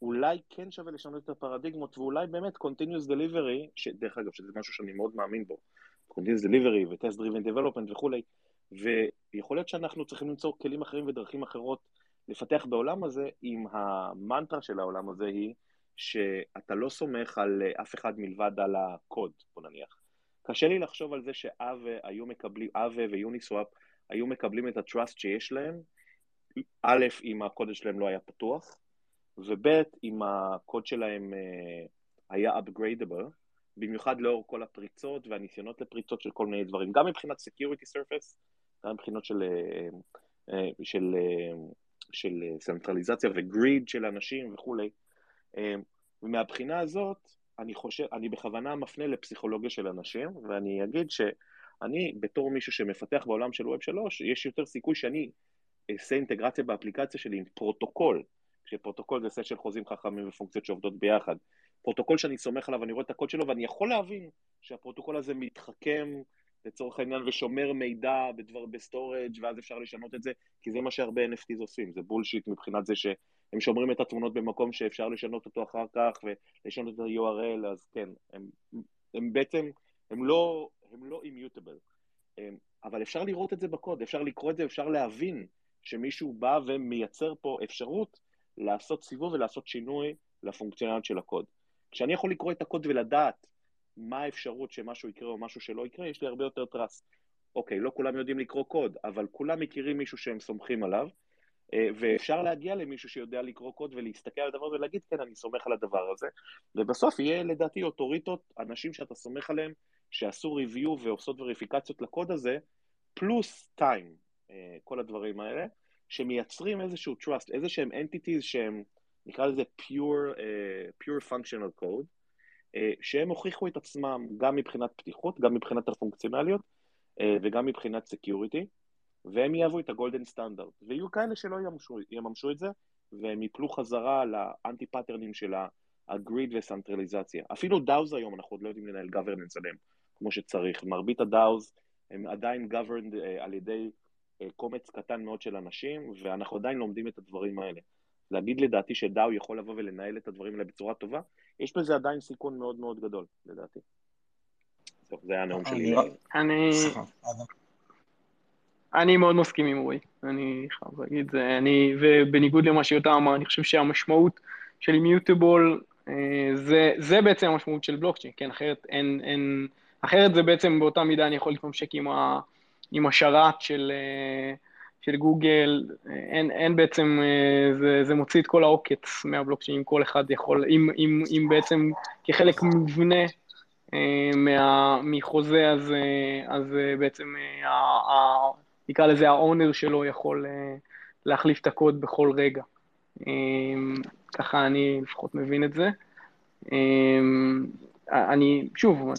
אולי כן שווה לשנות את הפרדיגמות, ואולי באמת Continuous Delivery, שדרך אגב, שזה משהו שאני מאוד מאמין בו, Continuous Delivery ו-Test Driven Development וכולי, ויכול להיות שאנחנו צריכים למצוא כלים אחרים ודרכים אחרות לפתח בעולם הזה, אם המנטרה של העולם הזה היא שאתה לא סומך על אף אחד מלבד על הקוד, בוא נניח. קשה לי לחשוב על זה שאווה היו מקבלים, אווה ויוניסוואפ היו מקבלים את הטראסט שיש להם, א', אם הקוד שלהם לא היה פתוח, וב', אם הקוד שלהם אה, היה upgradable, במיוחד לאור כל הפריצות והניסיונות לפריצות של כל מיני דברים, גם מבחינת security surface, גם מבחינות של, אה, אה, של, של צנטרליזציה וגריד של אנשים וכולי. ומהבחינה הזאת, אני חושב, אני בכוונה מפנה לפסיכולוגיה של אנשים, ואני אגיד שאני, בתור מישהו שמפתח בעולם של Web 3, יש יותר סיכוי שאני אעשה אינטגרציה באפליקציה שלי עם פרוטוקול, כשפרוטוקול זה סט של חוזים חכמים ופונקציות שעובדות ביחד. פרוטוקול שאני סומך עליו, אני רואה את הקוד שלו, ואני יכול להבין שהפרוטוקול הזה מתחכם לצורך העניין ושומר מידע בדבר ב-storage ואז אפשר לשנות את זה, כי זה מה שהרבה NFTs עושים, זה bullshit מבחינת זה שהם שומרים את התמונות במקום שאפשר לשנות אותו אחר כך ולשנות את ה-URL, אז כן, הם, הם בעצם, הם לא, הם לא immutable, אבל אפשר לראות את זה בקוד, אפשר לקרוא את זה, אפשר להבין שמישהו בא ומייצר פה אפשרות לעשות סיבוב ולעשות שינוי לפונקציונליות של הקוד. כשאני יכול לקרוא את הקוד ולדעת מה האפשרות שמשהו יקרה או משהו שלא יקרה, יש לי הרבה יותר טראסט. אוקיי, לא כולם יודעים לקרוא קוד, אבל כולם מכירים מישהו שהם סומכים עליו, אה, ואפשר להגיע למישהו שיודע לקרוא קוד ולהסתכל על הדבר ולהגיד, כן, אני סומך על הדבר הזה, ובסוף יהיה לדעתי אוטוריטות, אנשים שאתה סומך עליהם, שעשו review ועושות וריפיקציות לקוד הזה, פלוס time, אה, כל הדברים האלה, שמייצרים איזשהו trust, איזה שהם entities שהם, נקרא לזה pure, uh, pure functional code, uh, שהם הוכיחו את עצמם גם מבחינת פתיחות, גם מבחינת הפונקציונליות uh, וגם מבחינת security, והם יהוו את הגולדן סטנדרט, ויהיו כאלה שלא יממשו, יממשו את זה, והם יפלו חזרה ל-anti patternים של הגריד וסנטרליזציה. אפילו דאוז היום, אנחנו עוד לא יודעים לנהל governance עליהם כמו שצריך. מרבית הדאוז הם עדיין governed uh, על ידי קומץ קטן מאוד של אנשים, ואנחנו עדיין לומדים את הדברים האלה. להגיד לדעתי שדאו יכול לבוא ולנהל את הדברים האלה בצורה טובה, יש בזה עדיין סיכון מאוד מאוד גדול, לדעתי. טוב, זה היה הנאום שלי. אני... אני מאוד מסכים עם רועי, אני חייב להגיד זה, אני, ובניגוד למה שיותם אמר, אני חושב שהמשמעות של אימיוטבול, אה, זה, זה בעצם המשמעות של בלוקצ'יין, כן, אחרת אין, אין, אחרת זה בעצם באותה מידה אני יכול להתממשק עם, ה, עם השרת של, אה, של גוגל, אין, אין בעצם, אה, זה, זה מוציא את כל העוקץ מהבלוקצ'יין, כל אחד יכול, אם, אם, אם בעצם כחלק מבנה מה, מחוזה, אז, אז בעצם נקרא לזה האונר שלו יכול להחליף את הקוד בכל רגע. ככה אני לפחות מבין את זה. אני, שוב,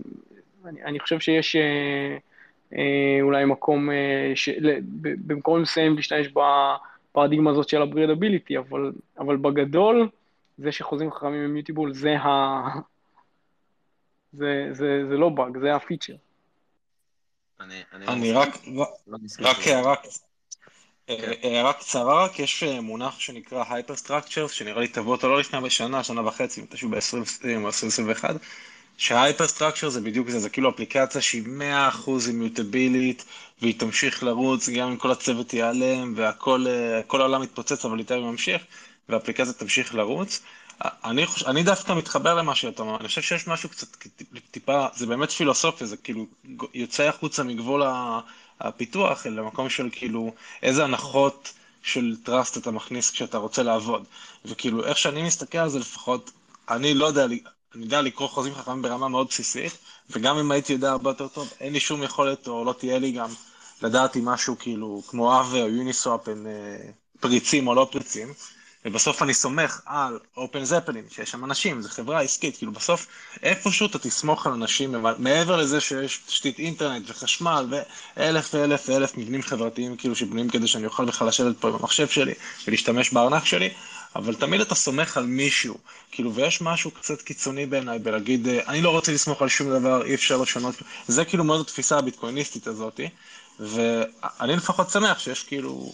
אני, אני חושב שיש אולי מקום, uh, ש, במקום מסוים להשתמש בפרדיגמה הזאת של הברידביליטי, אבל, אבל בגדול, זה שחוזים חכמים עם מיוטיבול זה ה... זה, זה, זה לא באג, זה הפיצ'ר. אני, אני, אני רק, לא רק הערה, אה, כן. הערה קצרה, רק יש אה, מונח שנקרא Hyperstructures, שנראה לי טבעו אותו לא לפני שנה, שנה וחצי, מתישהו ב-2020 או 2021, שה-Hyperstructure זה בדיוק זה, זה כאילו אפליקציה שהיא 100% אימיוטבילית, והיא תמשיך לרוץ גם אם כל הצוות ייעלם, והכל אה, העולם יתפוצץ, אבל יותר ממשיך, והאפליקציה תמשיך לרוץ. אני, חוש... אני דווקא מתחבר למה שאתה אומר, אני חושב שיש משהו קצת טיפה, זה באמת פילוסופיה, זה כאילו יוצא החוצה מגבול הפיתוח, אל למקום של כאילו איזה הנחות של טראסט אתה מכניס כשאתה רוצה לעבוד. וכאילו איך שאני מסתכל על זה לפחות, אני לא יודע, אני יודע לקרוא חוזים חכמים ברמה מאוד בסיסית, וגם אם הייתי יודע הרבה יותר טוב, אין לי שום יכולת, או לא תהיה לי גם לדעת אם משהו כאילו כמו אבה או יוניסופ הם אה, פריצים או לא פריצים. ובסוף אני סומך על אופן זפלין, שיש שם אנשים, זו חברה עסקית, כאילו בסוף איפשהו אתה תסמוך על אנשים, מעבר לזה שיש תשתית אינטרנט וחשמל ואלף ואלף ואלף מבנים חברתיים כאילו שבנויים כדי שאני אוכל בכלל לשבת פה במחשב שלי ולהשתמש בארנק שלי, אבל תמיד אתה סומך על מישהו, כאילו, ויש משהו קצת קיצוני בעיניי בלהגיד, אני לא רוצה לסמוך על שום דבר, אי אפשר לשנות, זה כאילו מאוד התפיסה הביטקויניסטית הזאתי, ואני לפחות שמח שיש כאילו,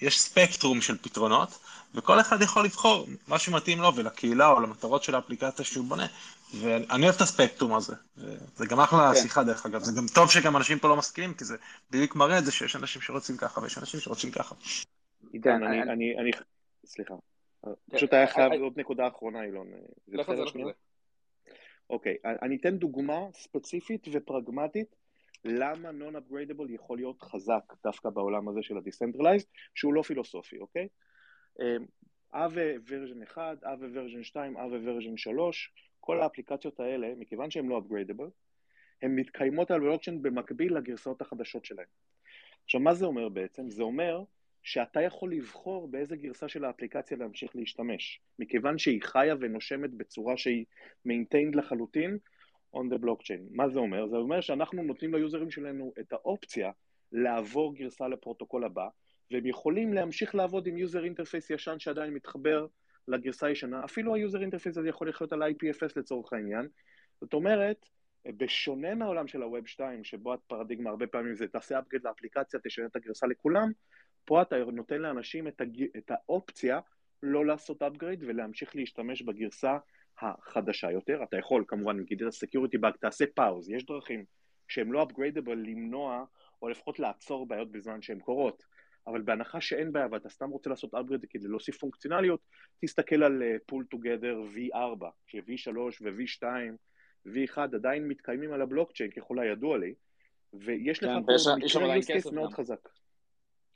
יש ספקטרום של פתרונות, וכל אחד יכול לבחור מה שמתאים לו ולקהילה או למטרות של האפליקציה שהוא בונה. ואני אוהב את הספקטרום הזה, זה גם אחלה כן. שיחה דרך אגב, זה גם טוב שגם אנשים פה לא מסכימים, כי זה בדיוק מראה את זה שיש אנשים שרוצים ככה ויש אנשים שרוצים ככה. עידן, אני, אני, אני, סליחה, כן. פשוט היה חייב עוד נקודה אחרונה, אילון. חוזר, לא. אוקיי, אני אתן דוגמה ספציפית ופרגמטית למה non-upgradable יכול להיות חזק דווקא בעולם הזה של ה-decentralized, שהוא לא פילוסופי, אוקיי? אבה ורז'ן 1, אבה ורז'ן 2, אבה ורז'ן 3, כל האפליקציות האלה, מכיוון שהן לא upgradable, הן מתקיימות על בלוקצ'יין במקביל לגרסאות החדשות שלהן. עכשיו, מה זה אומר בעצם? זה אומר שאתה יכול לבחור באיזה גרסה של האפליקציה להמשיך להשתמש, מכיוון שהיא חיה ונושמת בצורה שהיא maintained לחלוטין on the blockchain. מה זה אומר? זה אומר שאנחנו נותנים ליוזרים שלנו את האופציה לעבור גרסה לפרוטוקול הבא, והם יכולים להמשיך לעבוד עם user interface ישן שעדיין מתחבר לגרסה הישנה, אפילו ה-user interface הזה יכול לחיות על IPFS לצורך העניין. זאת אומרת, בשונה מהעולם של ה-Web 2, שבו הפרדיגמה הרבה פעמים זה תעשה upgrade לאפליקציה, תשנה את הגרסה לכולם, פה אתה נותן לאנשים את, הג... את האופציה לא לעשות upgrade ולהמשיך להשתמש בגרסה החדשה יותר. אתה יכול כמובן, גילית security bug, תעשה pause, יש דרכים שהן לא upgradable למנוע או לפחות לעצור בעיות בזמן שהן קורות. אבל בהנחה שאין בעיה ואתה סתם רוצה לעשות upgrade כדי להוסיף פונקציונליות, תסתכל על פול טוגדר V4, ש-V3 ו-V2, V1 עדיין מתקיימים על הבלוקצ'יין ככל הידוע לי, ויש לך כן, פה מקרה use case מאוד. חזק.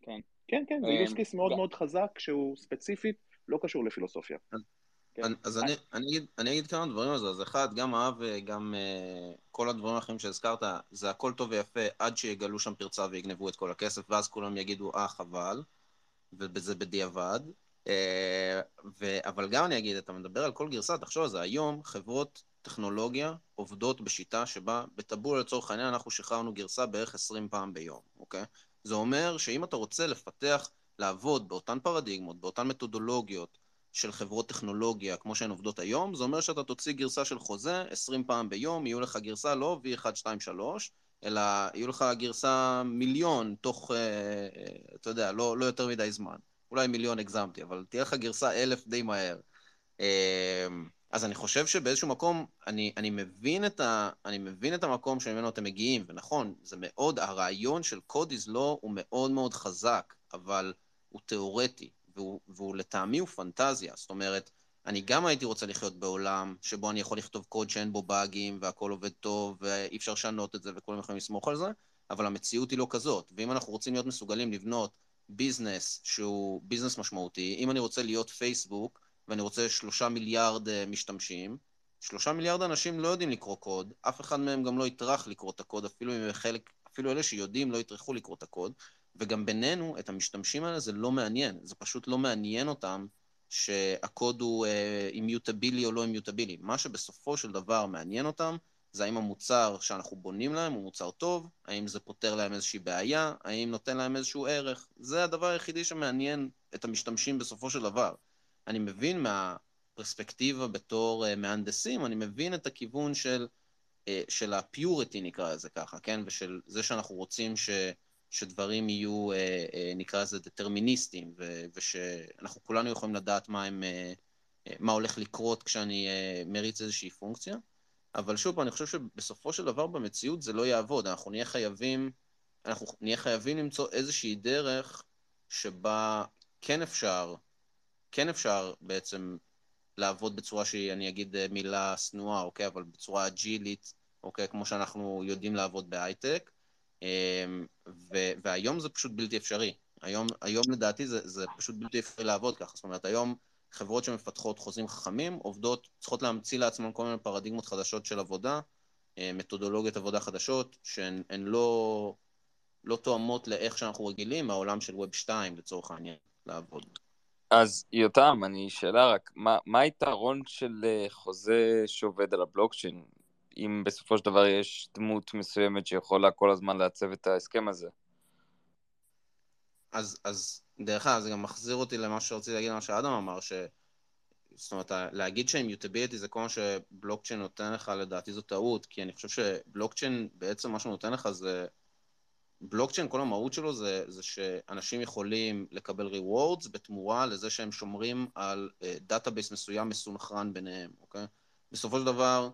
כן. כן, כן, זה use case מאוד גם- מאוד חזק שהוא ספציפית לא קשור לפילוסופיה. כן. אז אני, אני, אגיד, כמה דברים על זה. אז אחד, גם האב וגם uh, כל הדברים האחרים שהזכרת, זה הכל טוב ויפה עד שיגלו שם פרצה ויגנבו את כל הכסף, ואז כולם יגידו, אה, חבל, וזה בדיעבד. ו, אבל גם אני אגיד, אתה מדבר על כל גרסה, תחשוב על זה, היום חברות טכנולוגיה עובדות בשיטה שבה בטבולה לצורך העניין אנחנו שחררנו גרסה בערך 20 פעם ביום, אוקיי? זה אומר שאם אתה רוצה לפתח, לעבוד באותן פרדיגמות, באותן מתודולוגיות, של חברות טכנולוגיה, כמו שהן עובדות היום, זה אומר שאתה תוציא גרסה של חוזה 20 פעם ביום, יהיו לך גרסה לא V1, 2, 3, אלא יהיו לך גרסה מיליון תוך, אה, אה, אתה יודע, לא, לא יותר מדי זמן. אולי מיליון הגזמתי, אבל תהיה לך גרסה אלף די מהר. אז אני חושב שבאיזשהו מקום, אני, אני, מבין את ה, אני מבין את המקום שממנו אתם מגיעים, ונכון, זה מאוד, הרעיון של is law הוא מאוד מאוד חזק, אבל הוא תיאורטי. והוא, והוא לטעמי הוא פנטזיה. זאת אומרת, אני גם הייתי רוצה לחיות בעולם שבו אני יכול לכתוב קוד שאין בו באגים והכל עובד טוב ואי אפשר לשנות את זה וכולם יכולים לסמוך על זה, אבל המציאות היא לא כזאת. ואם אנחנו רוצים להיות מסוגלים לבנות ביזנס שהוא ביזנס משמעותי, אם אני רוצה להיות פייסבוק ואני רוצה שלושה מיליארד uh, משתמשים, שלושה מיליארד אנשים לא יודעים לקרוא קוד, אף אחד מהם גם לא יטרח לקרוא את הקוד, אפילו אם חלק, אפילו אלה שיודעים לא יטרחו לקרוא את הקוד, וגם בינינו, את המשתמשים האלה זה לא מעניין, זה פשוט לא מעניין אותם שהקוד הוא אימיוטבילי או לא אימיוטבילי. מה שבסופו של דבר מעניין אותם, זה האם המוצר שאנחנו בונים להם הוא מוצר טוב, האם זה פותר להם איזושהי בעיה, האם נותן להם איזשהו ערך. זה הדבר היחידי שמעניין את המשתמשים בסופו של דבר. אני מבין מהפרספקטיבה בתור uh, מהנדסים, אני מבין את הכיוון של, uh, של הפיוריטי נקרא לזה ככה, כן? ושל זה שאנחנו רוצים ש... שדברים יהיו, אה, אה, נקרא לזה, דטרמיניסטיים, ו- ושאנחנו כולנו יכולים לדעת מה, הם, אה, אה, מה הולך לקרות כשאני אה, מריץ איזושהי פונקציה. אבל שוב אני חושב שבסופו של דבר במציאות זה לא יעבוד. אנחנו נהיה חייבים, אנחנו נהיה חייבים למצוא איזושהי דרך שבה כן אפשר, כן אפשר בעצם לעבוד בצורה שהיא, אני אגיד אה, מילה שנואה, אוקיי? אבל בצורה אג'ילית, אוקיי? כמו שאנחנו יודעים לעבוד בהייטק. אמ, ו- והיום זה פשוט בלתי אפשרי. היום, היום לדעתי זה, זה פשוט בלתי אפשרי לעבוד ככה. זאת אומרת, היום חברות שמפתחות חוזים חכמים עובדות, צריכות להמציא לעצמן כל מיני פרדיגמות חדשות של עבודה, אה, מתודולוגיות עבודה חדשות, שהן הן לא, לא תואמות לאיך שאנחנו רגילים מהעולם של Web 2 לצורך העניין, לעבוד. אז יותם, אני שאלה רק, מה, מה היתרון של אה, חוזה שעובד על הבלוקצ'יין, אם בסופו של דבר יש דמות מסוימת שיכולה כל הזמן לעצב את ההסכם הזה? אז, אז דרך אגב, זה גם מחזיר אותי למה שרציתי להגיד, מה שאדם אמר, ש... זאת אומרת, להגיד שאימיוטביליטי זה כל מה שבלוקצ'יין נותן לך, לדעתי זו טעות, כי אני חושב שבלוקצ'יין, בעצם מה שהוא נותן לך זה... בלוקצ'יין, כל המהות שלו זה, זה שאנשים יכולים לקבל rewards בתמורה לזה שהם שומרים על database uh, מסוים מסונכרן ביניהם, אוקיי? בסופו של דבר,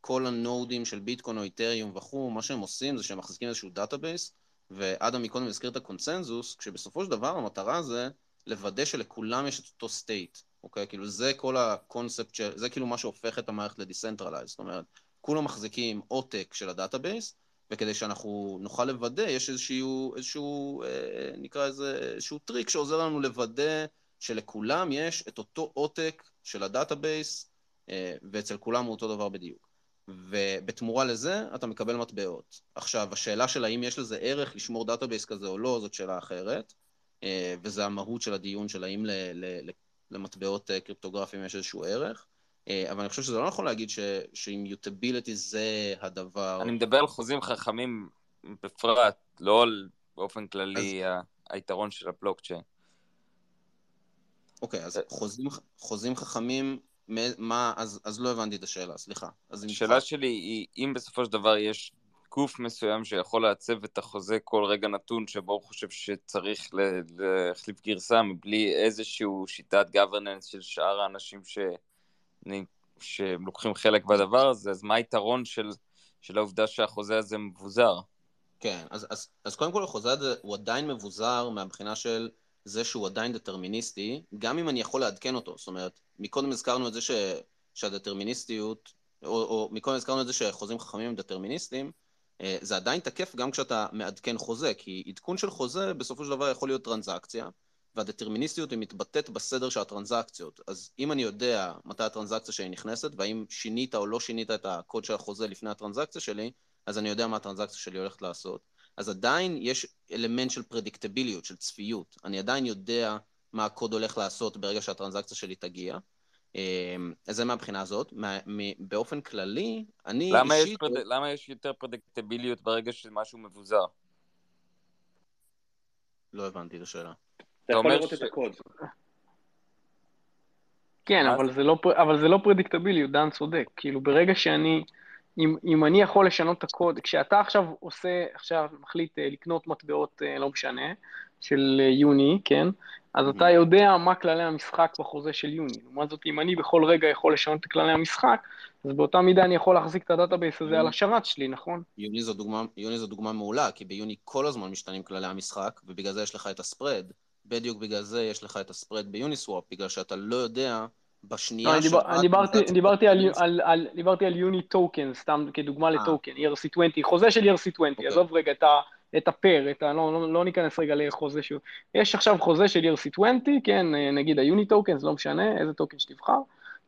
כל ה-nodeים של ביטקוין או איתריום וכו', מה שהם עושים זה שהם מחזיקים איזשהו database, ואדם מקודם הזכיר את הקונצנזוס, כשבסופו של דבר המטרה זה לוודא שלכולם יש את אותו state. אוקיי? כאילו זה כל הקונספט, של, זה כאילו מה שהופך את המערכת ל-decentralized, זאת אומרת, כולם מחזיקים עותק של ה-database, וכדי שאנחנו נוכל לוודא, יש איזשהו, איזשהו אה, נקרא איזה, איזשהו טריק שעוזר לנו לוודא שלכולם יש את אותו עותק של ה-database, אה, ואצל כולם הוא אותו דבר בדיוק. ובתמורה לזה אתה מקבל מטבעות. עכשיו, השאלה של האם יש לזה ערך לשמור database כזה או לא, זאת שאלה אחרת, אה, וזה המהות של הדיון של האם למטבעות אה, קריפטוגרפיים יש איזשהו ערך. אה, אבל אני חושב שזה לא נכון להגיד ש-immutability זה הדבר... אני מדבר על חוזים חכמים בפרט, לא על באופן כללי אז... היתרון של הבלוקצ'יין. אוקיי, אז חוזים, חוזים חכמים מה, אז, אז לא הבנתי את השאלה, סליחה. השאלה שלי היא, אם בסופו של דבר יש גוף מסוים שיכול לעצב את החוזה כל רגע נתון שבו הוא חושב שצריך להחליף גרסה מבלי איזושהי שיטת governance של שאר האנשים ש... שלוקחים חלק בדבר הזה, אז מה היתרון של, של העובדה שהחוזה הזה מבוזר? כן, אז, אז, אז קודם כל החוזה הזה הוא עדיין מבוזר מהבחינה של זה שהוא עדיין דטרמיניסטי, גם אם אני יכול לעדכן אותו. זאת אומרת, מקודם הזכרנו את זה ש, שהדטרמיניסטיות, או, או מקודם הזכרנו את זה שחוזים חכמים הם דטרמיניסטים, אה, זה עדיין תקף גם כשאתה מעדכן חוזה, כי עדכון של חוזה בסופו של דבר יכול להיות טרנזקציה, והדטרמיניסטיות היא מתבטאת בסדר של הטרנזקציות. אז אם אני יודע מתי הטרנזקציה שלי נכנסת, והאם שינית או לא שינית את הקוד של החוזה לפני הטרנזקציה שלי, אז אני יודע מה הטרנזקציה שלי הולכת לעשות. אז עדיין יש אלמנט של פרדיקטביליות, של צפיות. אני עדיין יודע מה הקוד הולך לעשות ברגע שהטרנזקציה שלי תגיע. אמ, אז זה מהבחינה הזאת. באופן כללי, אני למה אישית... יש פרד... למה יש יותר פרדיקטביליות ברגע שמשהו מבוזר? לא הבנתי את השאלה. אתה יכול לראות את הקוד. כן, אבל זה, לא, אבל זה לא פרדיקטביליות, דן צודק. כאילו, ברגע שאני... אם, אם אני יכול לשנות את הקוד, כשאתה עכשיו עושה, עכשיו מחליט אה, לקנות מטבעות, אה, לא משנה, של אה, יוני, כן? אז אתה mm-hmm. יודע מה כללי המשחק בחוזה של יוני. לעומת זאת, אם אני בכל רגע יכול לשנות את כללי המשחק, אז באותה מידה אני יכול להחזיק את ה-database הזה על mm-hmm. השרת שלי, נכון? יוני זו, דוגמה, יוני זו דוגמה מעולה, כי ביוני כל הזמן משתנים כללי המשחק, ובגלל זה יש לך את ה-spread. בדיוק בגלל זה יש לך את ה-spread ביוניסוואפ, בגלל שאתה לא יודע בשנייה לא, דיבר, אני דיברתי, דיברתי, על, על, על, דיברתי על UNI token, סתם כדוגמה אה. לטוקן, ERC20, חוזה של ERC20, okay. אוקיי. עזוב רגע את, ה, את הפר, את ה, לא, לא, לא ניכנס רגע לחוזה שהוא, יש עכשיו חוזה של ERC20, כן, נגיד ה-UNI token, זה לא משנה, איזה טוקן שתבחר,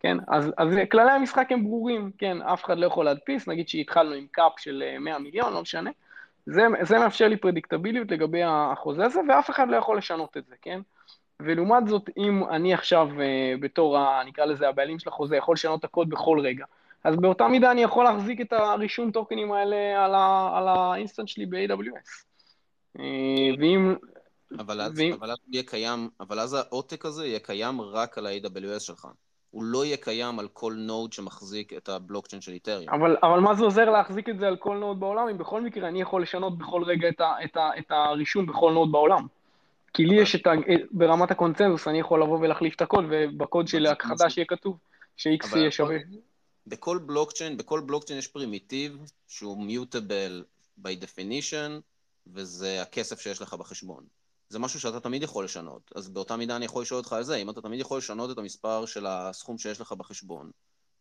כן, אז, אז כללי המשחק הם ברורים, כן, אף אחד לא יכול להדפיס, נגיד שהתחלנו עם cap של 100 אה, מיליון, לא משנה, זה, זה מאפשר לי פרדיקטביליות לגבי החוזה הזה, ואף אחד לא יכול לשנות את זה, כן? ולעומת זאת, אם אני עכשיו uh, בתור, ה, נקרא לזה, הבעלים של החוזה, יכול לשנות את הקוד בכל רגע, אז באותה מידה אני יכול להחזיק את הרישום טוקנים האלה על, ה, על ה-instance שלי ב-AWS. אה, ואם... אבל אז, ואם... אבל אז יהיה קיים, אבל אז העותק הזה יהיה קיים רק על ה-AWS שלך. הוא לא יהיה קיים על כל node שמחזיק את הבלוקצ'יין של אתריום. אבל, אבל מה זה עוזר להחזיק את זה על כל node בעולם, אם בכל מקרה אני יכול לשנות בכל רגע את, ה, את, ה, את הרישום בכל node בעולם? כי לי יש את ה... ברמת הקונצנזוס, אני יכול לבוא ולהחליף את הקוד, ובקוד של החדש יהיה כתוב ש-X יהיה שווה. בכל בלוקצ'יין, בכל בלוקצ'יין יש primitive שהוא mutable by definition, וזה הכסף שיש לך בחשבון. זה משהו שאתה תמיד יכול לשנות. אז באותה מידה אני יכול לשאול אותך על זה, אם אתה תמיד יכול לשנות את המספר של הסכום שיש לך בחשבון,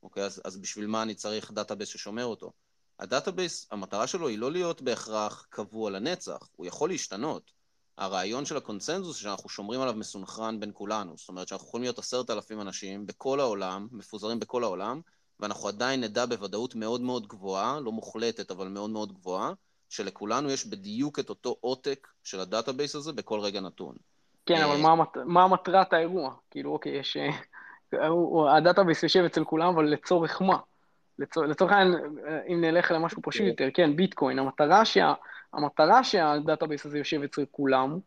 אוקיי? אז, אז בשביל מה אני צריך database ששומר אותו? ה-database, המטרה שלו היא לא להיות בהכרח קבוע לנצח, הוא יכול להשתנות. הרעיון של הקונצנזוס שאנחנו שומרים עליו מסונכרן בין כולנו. זאת אומרת שאנחנו יכולים להיות עשרת אלפים אנשים בכל העולם, מפוזרים בכל העולם, ואנחנו עדיין נדע בוודאות מאוד מאוד גבוהה, לא מוחלטת אבל מאוד מאוד גבוהה, שלכולנו יש בדיוק את אותו עותק של ה-database הזה בכל רגע נתון. כן, אבל אה, מה, מה מטרת האירוע? כאילו, אוקיי, יש... אה, ה-database יושב אצל כולם, אבל לצורך מה? לצורך העניין, אם נלך למשהו פשוט יותר, כן, ביטקוין, המטרה, שה, המטרה שה-database הזה יושב אצל כולם,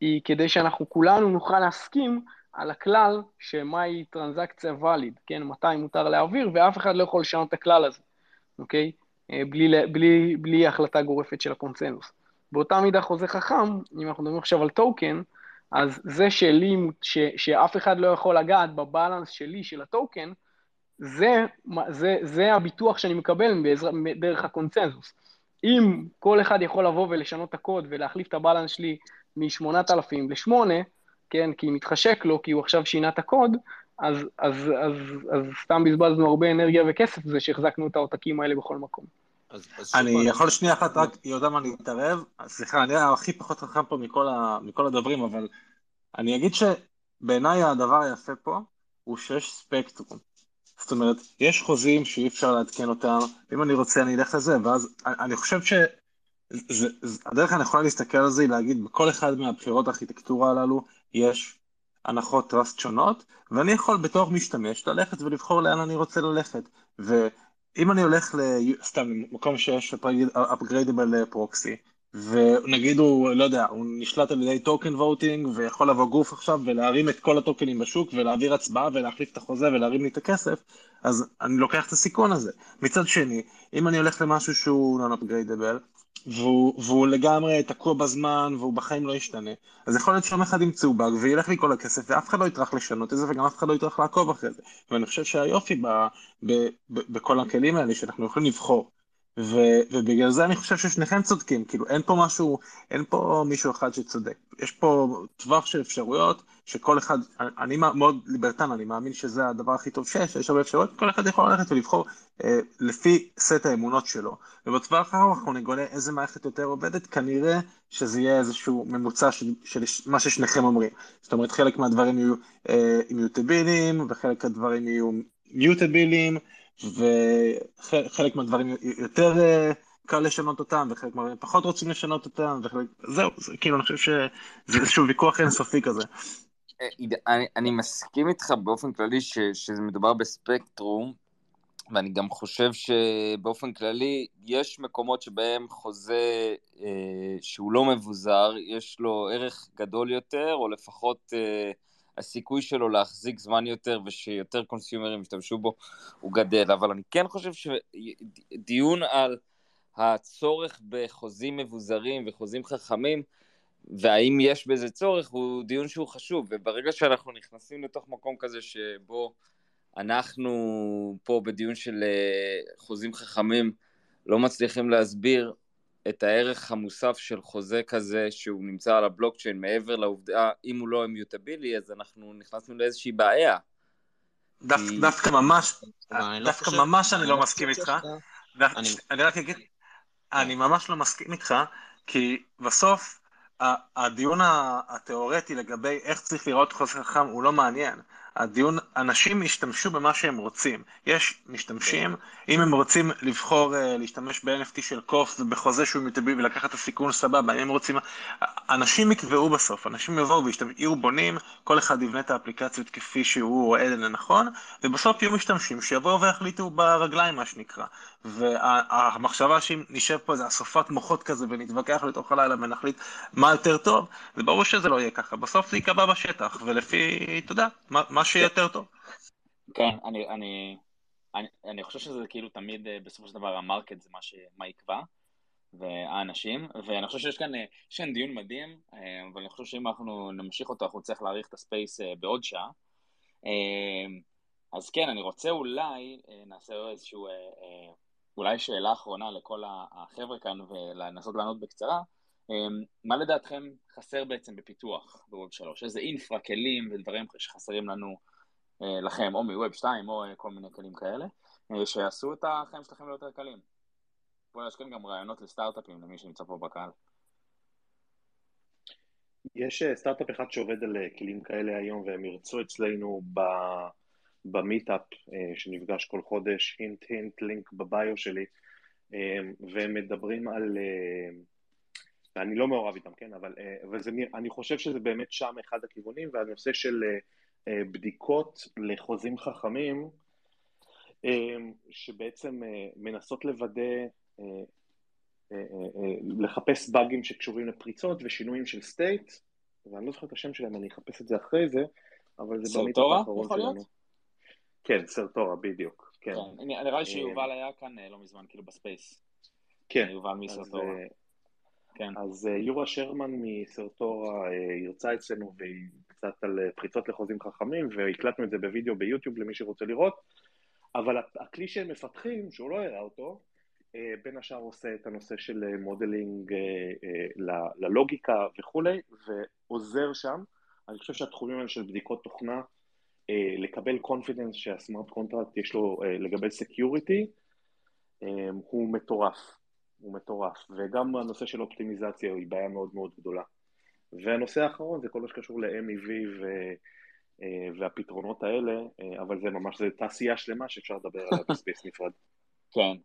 היא כדי שאנחנו כולנו נוכל להסכים על הכלל שמהי טרנזקציה valid, כן, מתי מותר להעביר, ואף אחד לא יכול לשנות את הכלל הזה, אוקיי? אה, בלי, בלי, בלי החלטה גורפת של הקונצנזוס. באותה מידה חוזה חכם, אם אנחנו מדברים עכשיו על טוקן, אז זה שלי, ש, שאף אחד לא יכול לגעת ב-balance שלי, של הטוקן, זה, זה, זה הביטוח שאני מקבל בעצם, דרך הקונצנזוס. אם כל אחד יכול לבוא ולשנות את הקוד ולהחליף את הבלנס שלי מ-8,000 ל-8, כן, כי מתחשק לו, כי הוא עכשיו שינה את הקוד, אז, אז, אז, אז סתם בזבזנו הרבה אנרגיה וכסף בזה שהחזקנו את העותקים האלה בכל מקום. אז, אז שוב, אני יכול שנייה אחת רק, יהודה מה אני אתערב? סליחה, אני הכי פחות חכם פה מכל, ה, מכל הדוברים, אבל אני אגיד שבעיניי הדבר היפה פה הוא שיש ספקטרום. זאת אומרת, יש חוזים שאי אפשר לעדכן אותם, אם אני רוצה אני אלך לזה, ואז אני חושב ש... זה, זה, הדרך הנכונה להסתכל על זה היא להגיד, בכל אחד מהבחירות הארכיטקטורה הללו יש הנחות trust שונות, ואני יכול בתור משתמש ללכת ולבחור לאן אני רוצה ללכת. ואם אני הולך לסתם למקום שיש upgradable proxy, ונגיד הוא, לא יודע, הוא נשלט על ידי token voting, ויכול לבוא גוף עכשיו ולהרים את כל הטוקנים בשוק, ולהעביר הצבעה ולהחליף את החוזה ולהרים לי את הכסף, אז אני לוקח את הסיכון הזה. מצד שני, אם אני הולך למשהו שהוא non-upgradable, והוא, והוא לגמרי תקוע בזמן והוא בחיים לא ישתנה. אז יכול להיות שיום אחד ימצאו באג וילך לי כל הכסף ואף אחד לא יטרח לשנות את זה וגם אף אחד לא יטרח לעקוב אחרי זה. ואני חושב שהיופי ב, ב, ב, בכל הכלים האלה שאנחנו יכולים לבחור. ו, ובגלל זה אני חושב ששניכם צודקים, כאילו אין פה משהו, אין פה מישהו אחד שצודק. יש פה טווח של אפשרויות שכל אחד, אני מאוד ליברטן, אני מאמין שזה הדבר הכי טוב שיש, יש הרבה אפשרויות, כל אחד יכול ללכת ולבחור אה, לפי סט האמונות שלו. ובטווח הארוך אנחנו נגלה איזה מערכת יותר עובדת, כנראה שזה יהיה איזשהו ממוצע של, של מה ששניכם אומרים. זאת אומרת, חלק מהדברים יהיו אה, מיוטביליים, וחלק מהדברים יהיו מיוטביליים, וחלק מהדברים יותר אה, קל לשנות אותם, וחלק מהדברים פחות רוצים לשנות אותם, וחלק... זהו, זה, כאילו, אני חושב שזה איזשהו ויכוח אינסופי כזה. אה, אני, אני מסכים איתך באופן כללי ש, שזה מדובר בספקטרום, ואני גם חושב שבאופן כללי יש מקומות שבהם חוזה אה, שהוא לא מבוזר, יש לו ערך גדול יותר, או לפחות אה, הסיכוי שלו להחזיק זמן יותר ושיותר קונסיומרים ישתמשו בו הוא גדל. אבל אני כן חושב שדיון על הצורך בחוזים מבוזרים וחוזים חכמים, והאם יש בזה צורך, הוא דיון שהוא חשוב, וברגע שאנחנו נכנסים לתוך מקום כזה שבו אנחנו פה בדיון של אה, חוזים חכמים לא מצליחים להסביר את הערך המוסף של חוזה כזה שהוא נמצא על הבלוקצ'יין מעבר לעובדה, אם הוא לא אימיוטבילי, אז אנחנו נכנסנו לאיזושהי בעיה. דווקא ממש, לא דווקא ממש אני לא מסכים איתך. אני רק אגיד, אני ממש לא מסכים איתך, כי בסוף הדיון התיאורטי לגבי איך צריך לראות חוזה חכם הוא לא מעניין. הדיון, אנשים ישתמשו במה שהם רוצים. יש משתמשים, אם הם רוצים לבחור uh, להשתמש ב-NFT של קוף ובחוזה שהוא מטבעי ולקחת את הסיכון סבבה, אם הם רוצים... אנשים יקבעו בסוף, אנשים יבואו ויהיו בונים, כל אחד יבנה את האפליקציות כפי שהוא רואה לנכון, ובסוף יהיו משתמשים שיבואו ויחליטו ברגליים מה שנקרא. והמחשבה שאם נשב פה איזה אסופת מוחות כזה ונתווכח לתוך הלילה ונחליט מה יותר טוב, זה ברור שזה לא יהיה ככה, בסוף זה ייקבע בשטח, ולפי, אתה יודע, מה, מה שיהיה יותר טוב. כן, אני, אני, אני, אני חושב שזה כאילו תמיד אה, בסופו של דבר המרקט זה מה, ש, מה יקבע, והאנשים, ואני חושב שיש כאן, אה, יש כאן דיון מדהים, אה, אבל אני חושב שאם אנחנו נמשיך אותו אנחנו נצטרך להאריך את הספייס בעוד שעה. אז כן, אני רוצה אולי, נעשה איזשהו, אולי שאלה אחרונה לכל החבר'ה כאן ולנסות לענות בקצרה. מה לדעתכם חסר בעצם בפיתוח בווב 3? איזה אינפרה, כלים ודברים שחסרים לנו אה, לכם, או מווב 2 או אה, כל מיני כלים כאלה, אה, שיעשו את החיים שלכם ליותר קלים. בואו נשכן גם רעיונות לסטארט-אפים למי שנמצא פה בקהל. יש סטארט-אפ אחד שעובד על כלים כאלה היום והם ירצו אצלנו ב... במיטאפ שנפגש כל חודש, הינט הינט לינק בביו שלי, והם מדברים על, אני לא מעורב איתם, כן, אבל, אבל זה, אני חושב שזה באמת שם אחד הכיוונים, והנושא של אה, בדיקות לחוזים חכמים אה, שבעצם אה, מנסות לוודא, לחפש באגים שקשורים לפריצות ושינויים של סטייט, ואני לא זוכר את השם שלהם, אני אחפש את זה אחרי זה, אבל זה באמת האחרון שלנו. להיות? כן, Certora, בדיוק. כן. כן. נראה לי שיובל היה כאן לא מזמן, כאילו ב-space. כן. יובל מ-Certora. כן. אז יורה שרמן מ-Certora הרצה אצלנו והיא קצת על אה, פריצות לחוזים חכמים, והקלטנו את זה בווידאו ביוטיוב למי שרוצה לראות, אבל הכלי שהם מפתחים, שהוא לא הראה אותו, אה, בין השאר עושה את הנושא של אה, modeling ללוגיקה וכולי, ועוזר שם. אני חושב שהתחומים האלה של בדיקות תוכנה אה, לקבל confidence שה-smart contract יש לו אה, לגבי security, אה, הוא מטורף, הוא מטורף, וגם הנושא של אופטימיזציה היא בעיה מאוד מאוד גדולה. והנושא האחרון זה כל מה שקשור ל-MEV ו... אה, והפתרונות האלה, אה, אבל זה ממש, זה תעשייה שלמה שאפשר לדבר עליה <laughs> ב-space נפרד. כן.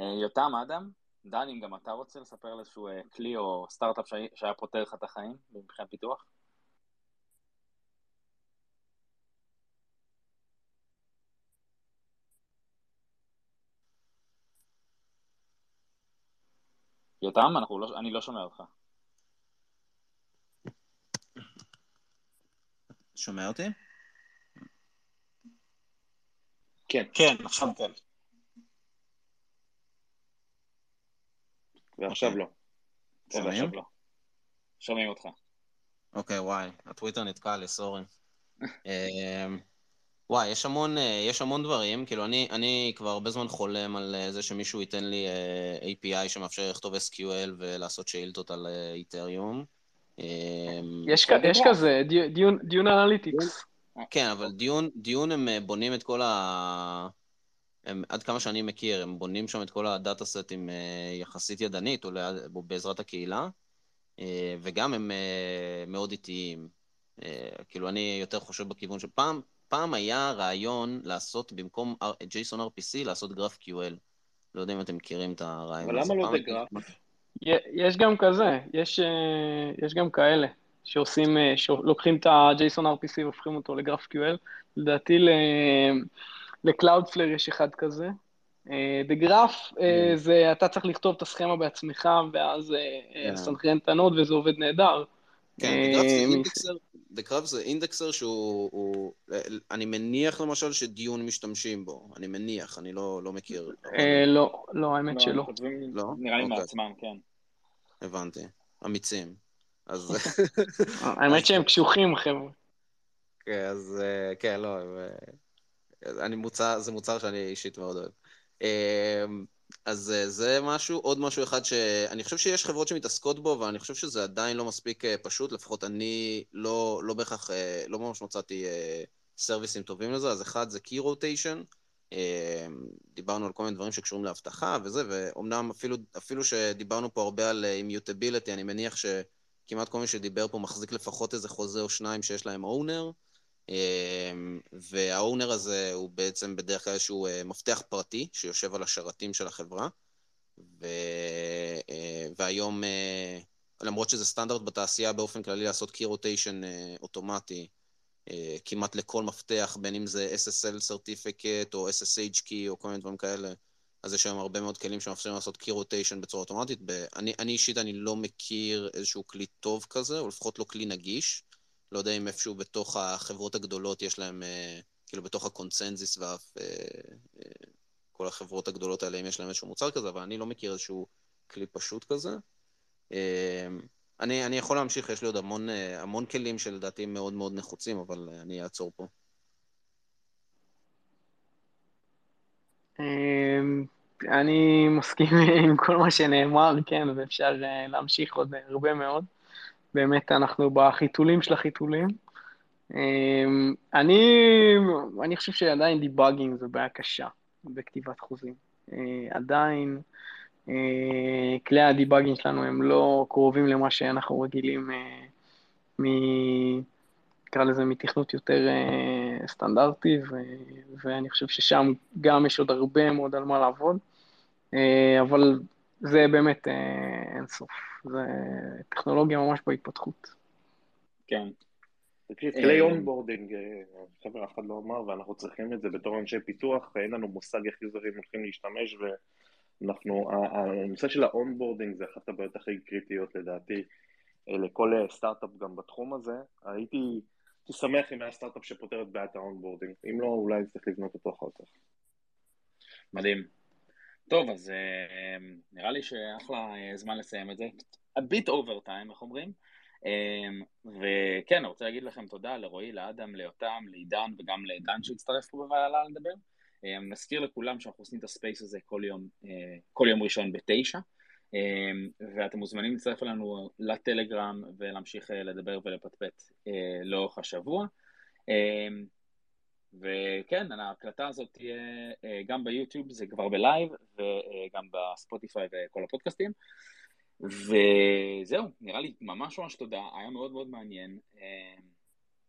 אה, יותם, אדם, דני, אם גם אתה רוצה לספר על איזשהו אה, כלי או סטארט-אפ שהיה פותר לך את החיים מבחינת פיתוח? יותם, לא, אני לא שומע אותך. שומע אותי? כן, כן, עכשיו כן. ועכשיו אוקיי. לא. שומעים? לא. שומעים אותך. אוקיי, וואי, הטוויטר נתקע לי, סורי. <laughs> וואי, יש המון, אה, יש המון דברים, כאילו אני, אני כבר הרבה זמן חולם על אה, זה שמישהו ייתן לי אה, API שמאפשר לכתוב SQL ולעשות שאילתות על איתריום. אמ, יש כ- יש כזה, Du- Dune- Dune Analytics. כן, אבל Dune, Dune הם בונים את כל ה... הם, עד כמה שאני מכיר, הם בונים שם את כל הדאטה סטים יחסית ידנית, או ליד- או בעזרת הקהילה, וגם הם מאוד איטיים. כאילו, אני יותר חושב בכיוון של פעם, פעם היה רעיון לעשות במקום JSON RPC, לעשות GraphQL. לא יודע אם אתם מכירים את הרעיון אבל הזה. למה לא The Graph? יש גם כזה, יש, אה, יש גם כאלה שעושים, אה, שלוקחים את ה-JSON RPC והופכים אותו ל-GraphQL. לדעתי ל- ל-Cloudflare יש אחד כזה. אה, ב-Graph אה, זה, אתה צריך לכתוב את הסכמה בעצמך, ואז אה, כן. לסנכרן את ה-node, וזה עובד נהדר. כן, אה, ב-Graph זה indexer, ב-Graph זה indexer שהוא, הוא, אני מניח למשל ש-Dune משתמשים בו, אני מניח, אני לא, לא מכיר. אה, לא, לא, האמת לא, שלא. לא? נראה לי אוקיי. מעצמם, כן. הבנתי, אמיצים. אז, <laughs> <laughs> האמת שהם קשוחים, חבר'ה. כן, אז אה, כן, לא, אה, אני מוצר, זה מוצר שאני אישית מאוד אוהב. אז אה, זה משהו, עוד משהו אחד שאני חושב שיש חברות שמתעסקות בו, אבל אני חושב שזה עדיין לא מספיק אה, פשוט, לפחות אני לא, לא בהכרח, אה, לא ממש מצאתי סרוויסים טובים לזה, אז אחד זה Key Rotation, דיברנו על כל מיני דברים שקשורים לאבטחה וזה, ואומנם אפילו, אפילו שדיברנו פה הרבה על אימיוטביליטי, אני מניח שכמעט כל מי שדיבר פה מחזיק לפחות איזה חוזה או שניים שיש להם אונר, והאונר הזה הוא בעצם בדרך כלל איזשהו אה, מפתח פרטי שיושב על השרתים של החברה, ו... אה, והיום, אה, למרות שזה סטנדרט בתעשייה באופן כללי לעשות Key Rotation אוטומטי, כמעט לכל מפתח, בין אם זה SSL Certificate או SSH Key או כל מיני דברים כאלה, אז יש היום הרבה מאוד כלים שמאפשרים לעשות Key Rotation בצורה אוטומטית. אני, אני אישית, אני לא מכיר איזשהו כלי טוב כזה, או לפחות לא כלי נגיש. לא יודע אם איפשהו בתוך החברות הגדולות יש להם, אה, כאילו בתוך הקונצנזיס וכל החברות הגדולות האלה, אם יש להם איזשהו מוצר כזה, אבל אני לא מכיר איזשהו כלי פשוט כזה. אה, אני, אני יכול להמשיך, יש לי עוד המון, אה, המון כלים שלדעתי מאוד מאוד נחוצים, אבל אה, אני אעצור פה. אמ, אני מסכים <laughs> עם כל מה שנאמר, כן, ואפשר אה, להמשיך עוד הרבה מאוד. באמת, אנחנו בחיתולים של החיתולים. אמ, אני, אני חושב שעדיין דיבאגינג זו בעיה קשה בכתיבת חוזים. אה, עדיין אה, כלי ה-debugging שלנו הם לא קרובים למה שאנחנו רגילים אה, מ... נקרא לזה מתכנות יותר סטנדרטי, ו, ואני חושב ששם גם יש עוד הרבה מאוד על מה לעבוד, אבל זה באמת אה, אינסוף, זה טכנולוגיה ממש בהתפתחות. כן. תקשיב, כלי onboarding, חבר'ה, אף אחד לא אמר, ואנחנו צריכים את זה בתור אנשי פיתוח, אין לנו מושג איך יוזרים הולכים להשתמש, ואנחנו, הנושא של ה-onboarding זה אחת הבעיות הכי קריטיות לדעתי אה, לכל אה, סטארט-אפ גם בתחום הזה. הייתי הייתי שמח אם היה סטארט-אפ שפותר את בעיית ה-onboarding, אם לא, אולי צריך לבנות אותו אחר כך. מדהים. טוב, אז אה, נראה לי שאחלה אה, זמן לסיים את זה. a bit over time, איך אומרים? אה, וכן, אני רוצה להגיד לכם תודה לרועי, לאדם, ליותם, לעידן וגם לדן שהצטרף פה בוועדה לדבר. נזכיר לכולם שאנחנו עושים את ה space הזה כל יום, כל יום ראשון בתשע, ואתם מוזמנים להצטרף אלינו לטלגרם ולהמשיך לדבר ולפטפט לאורך השבוע. אה, וכן, ההקלטה הזאת תהיה אה, גם ביוטיוב, זה כבר בלייב, וגם בספוטיפיי וכל הפודקאסטים. וזהו, נראה לי ממש ממש תודה, היה מאוד מאוד מעניין. אה,